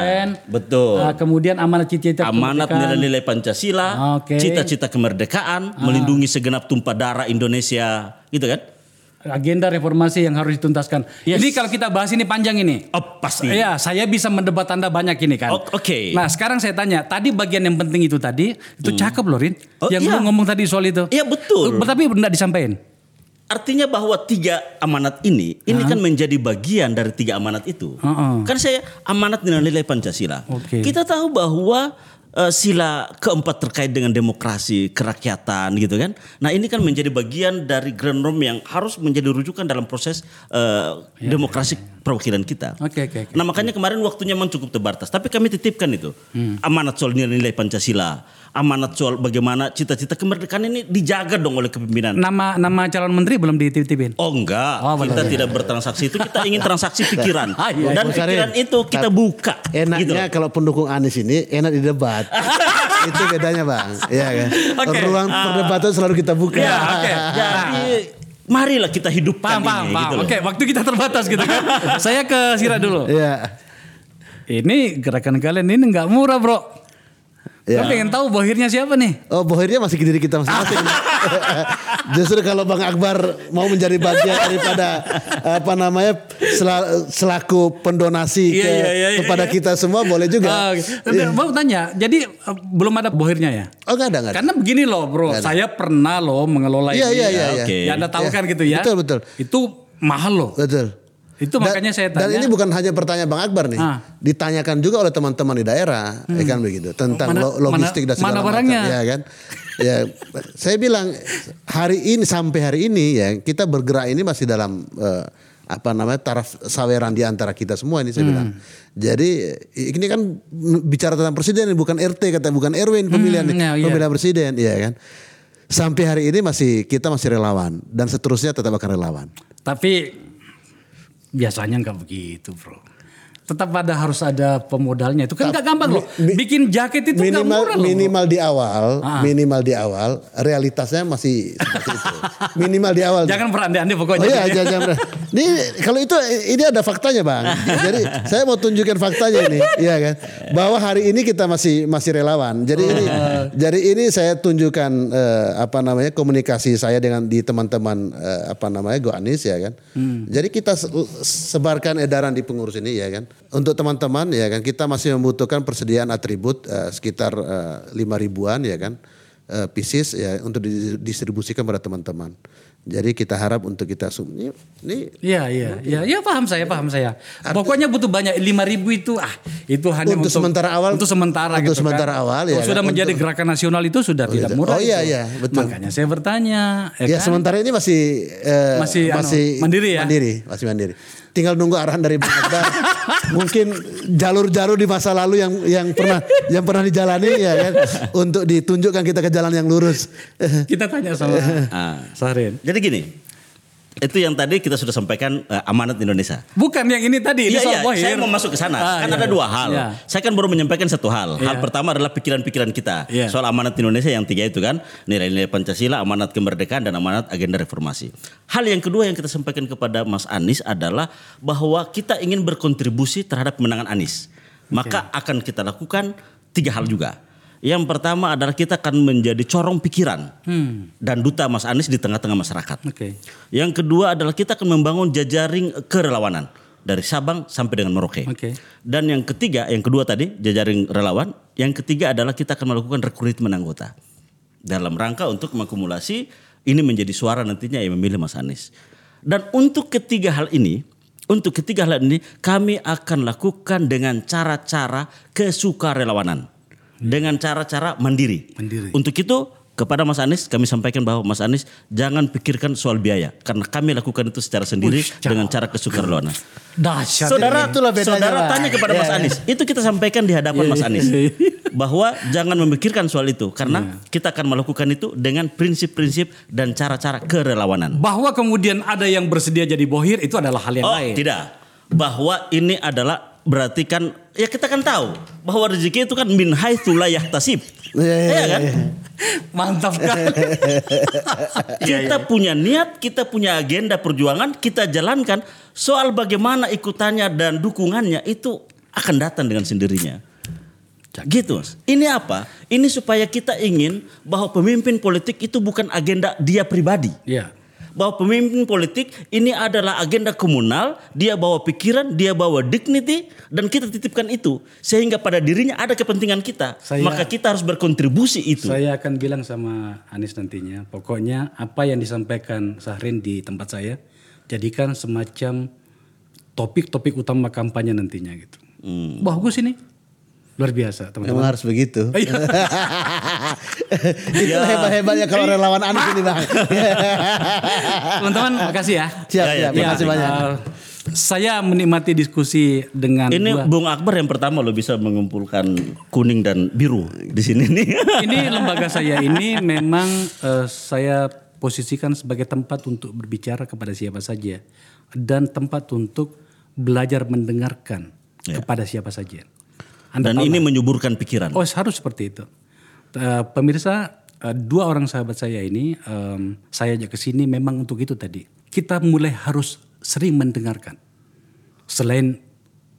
B: betul.
A: Ah, kemudian amanat cita-cita
B: Amanat nilai-nilai Pancasila.
A: Ah.
B: cita-cita kemerdekaan, melindungi segenap tumpah darah Indonesia, gitu kan?
A: Agenda reformasi yang harus dituntaskan.
B: Yes.
A: Ini kalau kita bahas ini panjang ini.
B: Oh pasti.
A: Iya, saya bisa mendebat Anda banyak ini kan.
B: Oke.
A: Nah, sekarang saya tanya, tadi bagian yang penting itu tadi, itu cakep loh Rin.
B: Oh,
A: yang
B: iya.
A: lu ngomong tadi soal itu.
B: Iya betul.
A: Tapi enggak disampaikan.
B: Artinya bahwa tiga amanat ini, ini kan menjadi bagian dari tiga amanat itu.
A: Heeh.
B: Kan saya amanat nilai-nilai Pancasila.
A: Oke.
B: Kita tahu bahwa eh, sila keempat terkait dengan demokrasi, kerakyatan gitu kan. Nah ini kan menjadi bagian dari grand norm yang harus menjadi rujukan dalam proses eh, demokrasi perwakilan kita.
A: Oke, oke, oke.
B: Nah makanya kemarin waktunya memang cukup terbatas. Tapi kami titipkan itu. Amanat soal nilai-nilai Pancasila. Amanat soal bagaimana cita-cita kemerdekaan ini dijaga dong oleh kepemimpinan.
A: Nama nama calon menteri belum dititipin.
B: Oh enggak,
A: Oh,
B: kita tidak bertransaksi itu, kita ingin transaksi pikiran.
A: Ah, iya,
B: Dan
C: iya.
B: pikiran itu kita buka.
C: Enaknya
B: gitu
C: kalau pendukung Anies ini enak di debat. itu bedanya bang. Iya kan.
A: Oke.
C: Ruang perdebatan selalu kita buka.
A: Ya, oke.
B: Jadi marilah kita hidupkan
A: Paham, paham,
B: ini
A: paham.
B: gitu loh.
A: Oke, waktu kita terbatas gitu kan. Saya ke Sira dulu.
C: Iya.
A: Ini gerakan kalian ini nggak murah bro.
C: Ya.
A: Pengen tahu bohirnya siapa nih?
C: Oh bohirnya masih ke diri kita masing-masing. Justru kalau Bang Akbar mau menjadi bagian daripada apa namanya sel- selaku pendonasi
A: Iya,
C: ke-
A: iya, iya, iya,
C: kepada
A: iya.
C: kita semua boleh juga.
A: Ah, oke. Mau tanya, jadi eh, belum ada bohirnya ya?
C: Oh nggak ada nggak ada.
A: Karena begini loh bro, saya pernah loh mengelola
C: Iya,
A: ini.
C: iya, iya,
B: iya. Oke.
A: Ya anda tahu
C: Iya.
A: kan gitu ya?
C: Betul, betul.
A: Itu mahal loh.
C: Betul.
A: Itu
C: Dan-
A: makanya saya
C: Dan
A: tanya.
C: ini bukan hanya pertanyaan Bang Akbar nih,
A: Ah.
C: ditanyakan juga oleh teman-teman di daerah, ya kan begitu, tentang
A: Mana-
C: lo- logistik
A: mana-
C: dan segala
A: mana
C: macam,
A: barangnya?
C: ya kan. ya, saya bilang hari ini sampai hari ini ya kita bergerak ini masih dalam eh, apa namanya taraf saweran di antara kita semua ini saya
A: Hmm.
C: bilang. Jadi ini kan bicara tentang presiden bukan RT kata bukan RW ini pemilihan
A: Hmm, ya, iya.
C: pemilihan presiden, ya kan. Sampai hari ini masih kita masih relawan dan seterusnya tetap akan relawan.
A: Tapi biasanya nggak begitu bro. Tetap ada harus ada pemodalnya. Itu kan nggak gampang loh. Bikin jaket itu
C: minimal
A: murah loh.
C: minimal di awal
A: Ah.
C: minimal di awal realitasnya masih seperti itu minimal di awal
A: Jangan berandai-andai
C: oh
A: pokoknya.
C: iya jangan, jangan. ini kalau itu ini ada faktanya bang jadi saya mau tunjukkan faktanya ini iya kan bahwa hari ini kita masih masih relawan jadi ini
A: Oh.
C: jadi ini saya tunjukkan eh, apa namanya komunikasi saya dengan di teman-teman eh, apa namanya Go Anis ya kan
A: Hmm.
C: jadi kita se- sebarkan edaran di pengurus ini ya kan untuk teman-teman ya kan kita masih membutuhkan persediaan atribut eh, sekitar lima ribuan ya kan eh, pieces ya untuk didistribusikan pada teman-teman. Jadi kita harap untuk kita sum- ini,
A: Iya iya iya ya paham saya paham saya. Pokoknya butuh banyak lima ribu itu ah itu hanya
C: Untuk sementara awal-
A: untuk sementara
C: untuk
A: gitu
C: sementara
A: kan.
C: awal, ya
A: sudah
C: kan,
A: menjadi
C: untuk-
A: gerakan nasional itu sudah tidak
C: iya.
A: murah.
C: Oh, iya,
A: itu.
C: iya, betul.
A: Makanya saya bertanya
C: ya
A: ya, kan?
C: sementara ini masih eh,
A: Masih, anu, mandiri ya?
C: Mandiri, masih mandiri. Tinggal nunggu arahan dari Bang Akbar. Mungkin jalur-jalur di masa lalu yang yang pernah yang pernah dijalani ya kan untuk ditunjukkan kita ke jalan yang lurus.
A: Kita tanya sama
B: Ah.
A: Sahrin.
B: Jadi gini, itu yang tadi kita sudah sampaikan eh, amanat Indonesia.
A: Bukan yang ini tadi, ini
B: Iya, iya, saya mau masuk ke sana.
A: Ah,
B: kan
A: iya.
B: ada dua hal.
A: Iya.
B: Saya kan baru menyampaikan satu hal. Hal
A: Iya.
B: pertama adalah pikiran-pikiran kita
A: Iya.
B: soal amanat Indonesia yang tiga itu kan nilai-nilai Pancasila, amanat kemerdekaan dan amanat agenda reformasi. Hal yang kedua yang kita sampaikan kepada Mas Anies adalah bahwa kita ingin berkontribusi terhadap kemenangan Anies. Maka akan kita lakukan tiga hal juga. Yang pertama adalah kita akan menjadi corong pikiran dan duta Mas Anies di tengah-tengah masyarakat.
A: Oke.
B: Yang kedua adalah kita akan membangun jajaring kerelawanan dari Sabang sampai dengan Merauke.
A: Oke.
B: Dan yang ketiga, yang kedua tadi jajaring relawan, yang ketiga adalah kita akan melakukan rekrutmen anggota dalam rangka untuk mengakumulasi ini menjadi suara nantinya yang memilih Mas Anies. Dan untuk ketiga hal ini, untuk ketiga hal ini kami akan lakukan dengan cara-cara kesukarelawanan, dengan cara-cara mandiri.
A: Mandiri.
B: Untuk itu kepada Mas Anies kami sampaikan bahwa Mas Anies jangan pikirkan soal biaya karena kami lakukan itu secara sendiri
A: Uish,
B: dengan cara kesukarelawanan.
A: Dahsyat.
B: Saudara,
A: ini.
C: Itulah bedanya,
B: saudara tanya kepada
C: Iya,
B: Mas
C: iya.
B: Anies. Itu kita sampaikan di hadapan
A: Iya,
B: Mas
A: iya.
B: Anies bahwa jangan memikirkan soal itu karena
A: Iya.
B: kita akan melakukan itu dengan prinsip-prinsip dan cara-cara kerelawanan.
A: Bahwa kemudian ada yang bersedia jadi bohir itu adalah hal yang
B: Oh,
A: lain.
B: tidak. Bahwa ini adalah berarti kan ya kita kan tahu bahwa rezeki itu kan min haitsu la yahtasib.
C: Iya, iya,
B: Iya kan?
C: iya.
A: Mantap kan?
B: kita punya niat, kita punya agenda perjuangan, kita jalankan. Soal bagaimana ikutannya dan dukungannya itu akan datang dengan sendirinya. Gitu mas. Ini apa? Ini supaya kita ingin bahwa pemimpin politik itu bukan agenda dia pribadi.
A: Iya.
B: Bahwa pemimpin politik ini adalah agenda komunal, dia bawa pikiran, dia bawa dignity, dan kita titipkan itu. Sehingga pada dirinya ada kepentingan kita.
A: Saya-
B: Maka kita harus berkontribusi itu.
A: Saya akan bilang sama Anies nantinya, pokoknya apa yang disampaikan Sahrin di tempat saya, jadikan semacam topik-topik utama kampanye nantinya gitu.
B: Hmm.
A: Bagus ini, luar biasa
C: Memang
A: teman-teman.
C: harus begitu.
A: Iya.
C: Itu hebat-hebatnya kalau relawan Anies ini bang.
A: Teman-teman, makasih ya.
C: Siap,
B: Ya, ya,
C: siap.
B: terima
C: Makasih
A: Ya,
C: banyak.
A: uh, saya menikmati diskusi dengan
B: Ini
A: dua-
B: Bung Akbar yang pertama lo bisa mengumpulkan kuning dan biru di sini nih.
A: ini lembaga saya ini memang eh, saya posisikan sebagai tempat untuk berbicara kepada siapa saja dan tempat untuk belajar mendengarkan
B: Ya.
A: kepada siapa saja. Anda
B: Dan
A: tahu
B: ini
A: lah.
B: menyuburkan pikiran.
A: oh harus seperti itu. Pemirsa, eh, dua orang sahabat saya ini, saya ajak ke sini memang untuk itu tadi. Kita mulai harus sering mendengarkan. Selain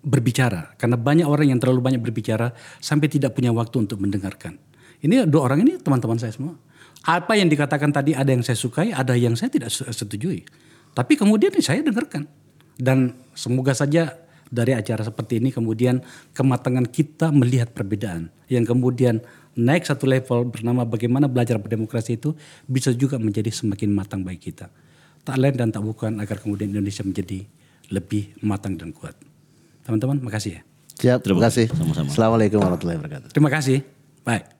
A: berbicara, karena banyak orang yang terlalu banyak berbicara sampai tidak punya waktu untuk mendengarkan. Ini dua orang ini teman-teman saya semua. Apa yang dikatakan tadi ada yang saya sukai, ada yang saya tidak se- setujui. Tapi kemudian saya dengarkan. Dan semoga saja dari acara seperti ini kemudian kematangan kita melihat perbedaan. Yang kemudian naik satu level bernama bagaimana belajar berdemokrasi itu bisa juga menjadi semakin matang bagi kita. Tak lain dan tak bukan agar kemudian Indonesia menjadi lebih matang dan kuat. Teman-teman, makasih ya.
C: Siap, terima
B: kasih. Sama-sama.
C: Assalamualaikum warahmatullahi wabarakatuh.
A: Terima kasih. Baik.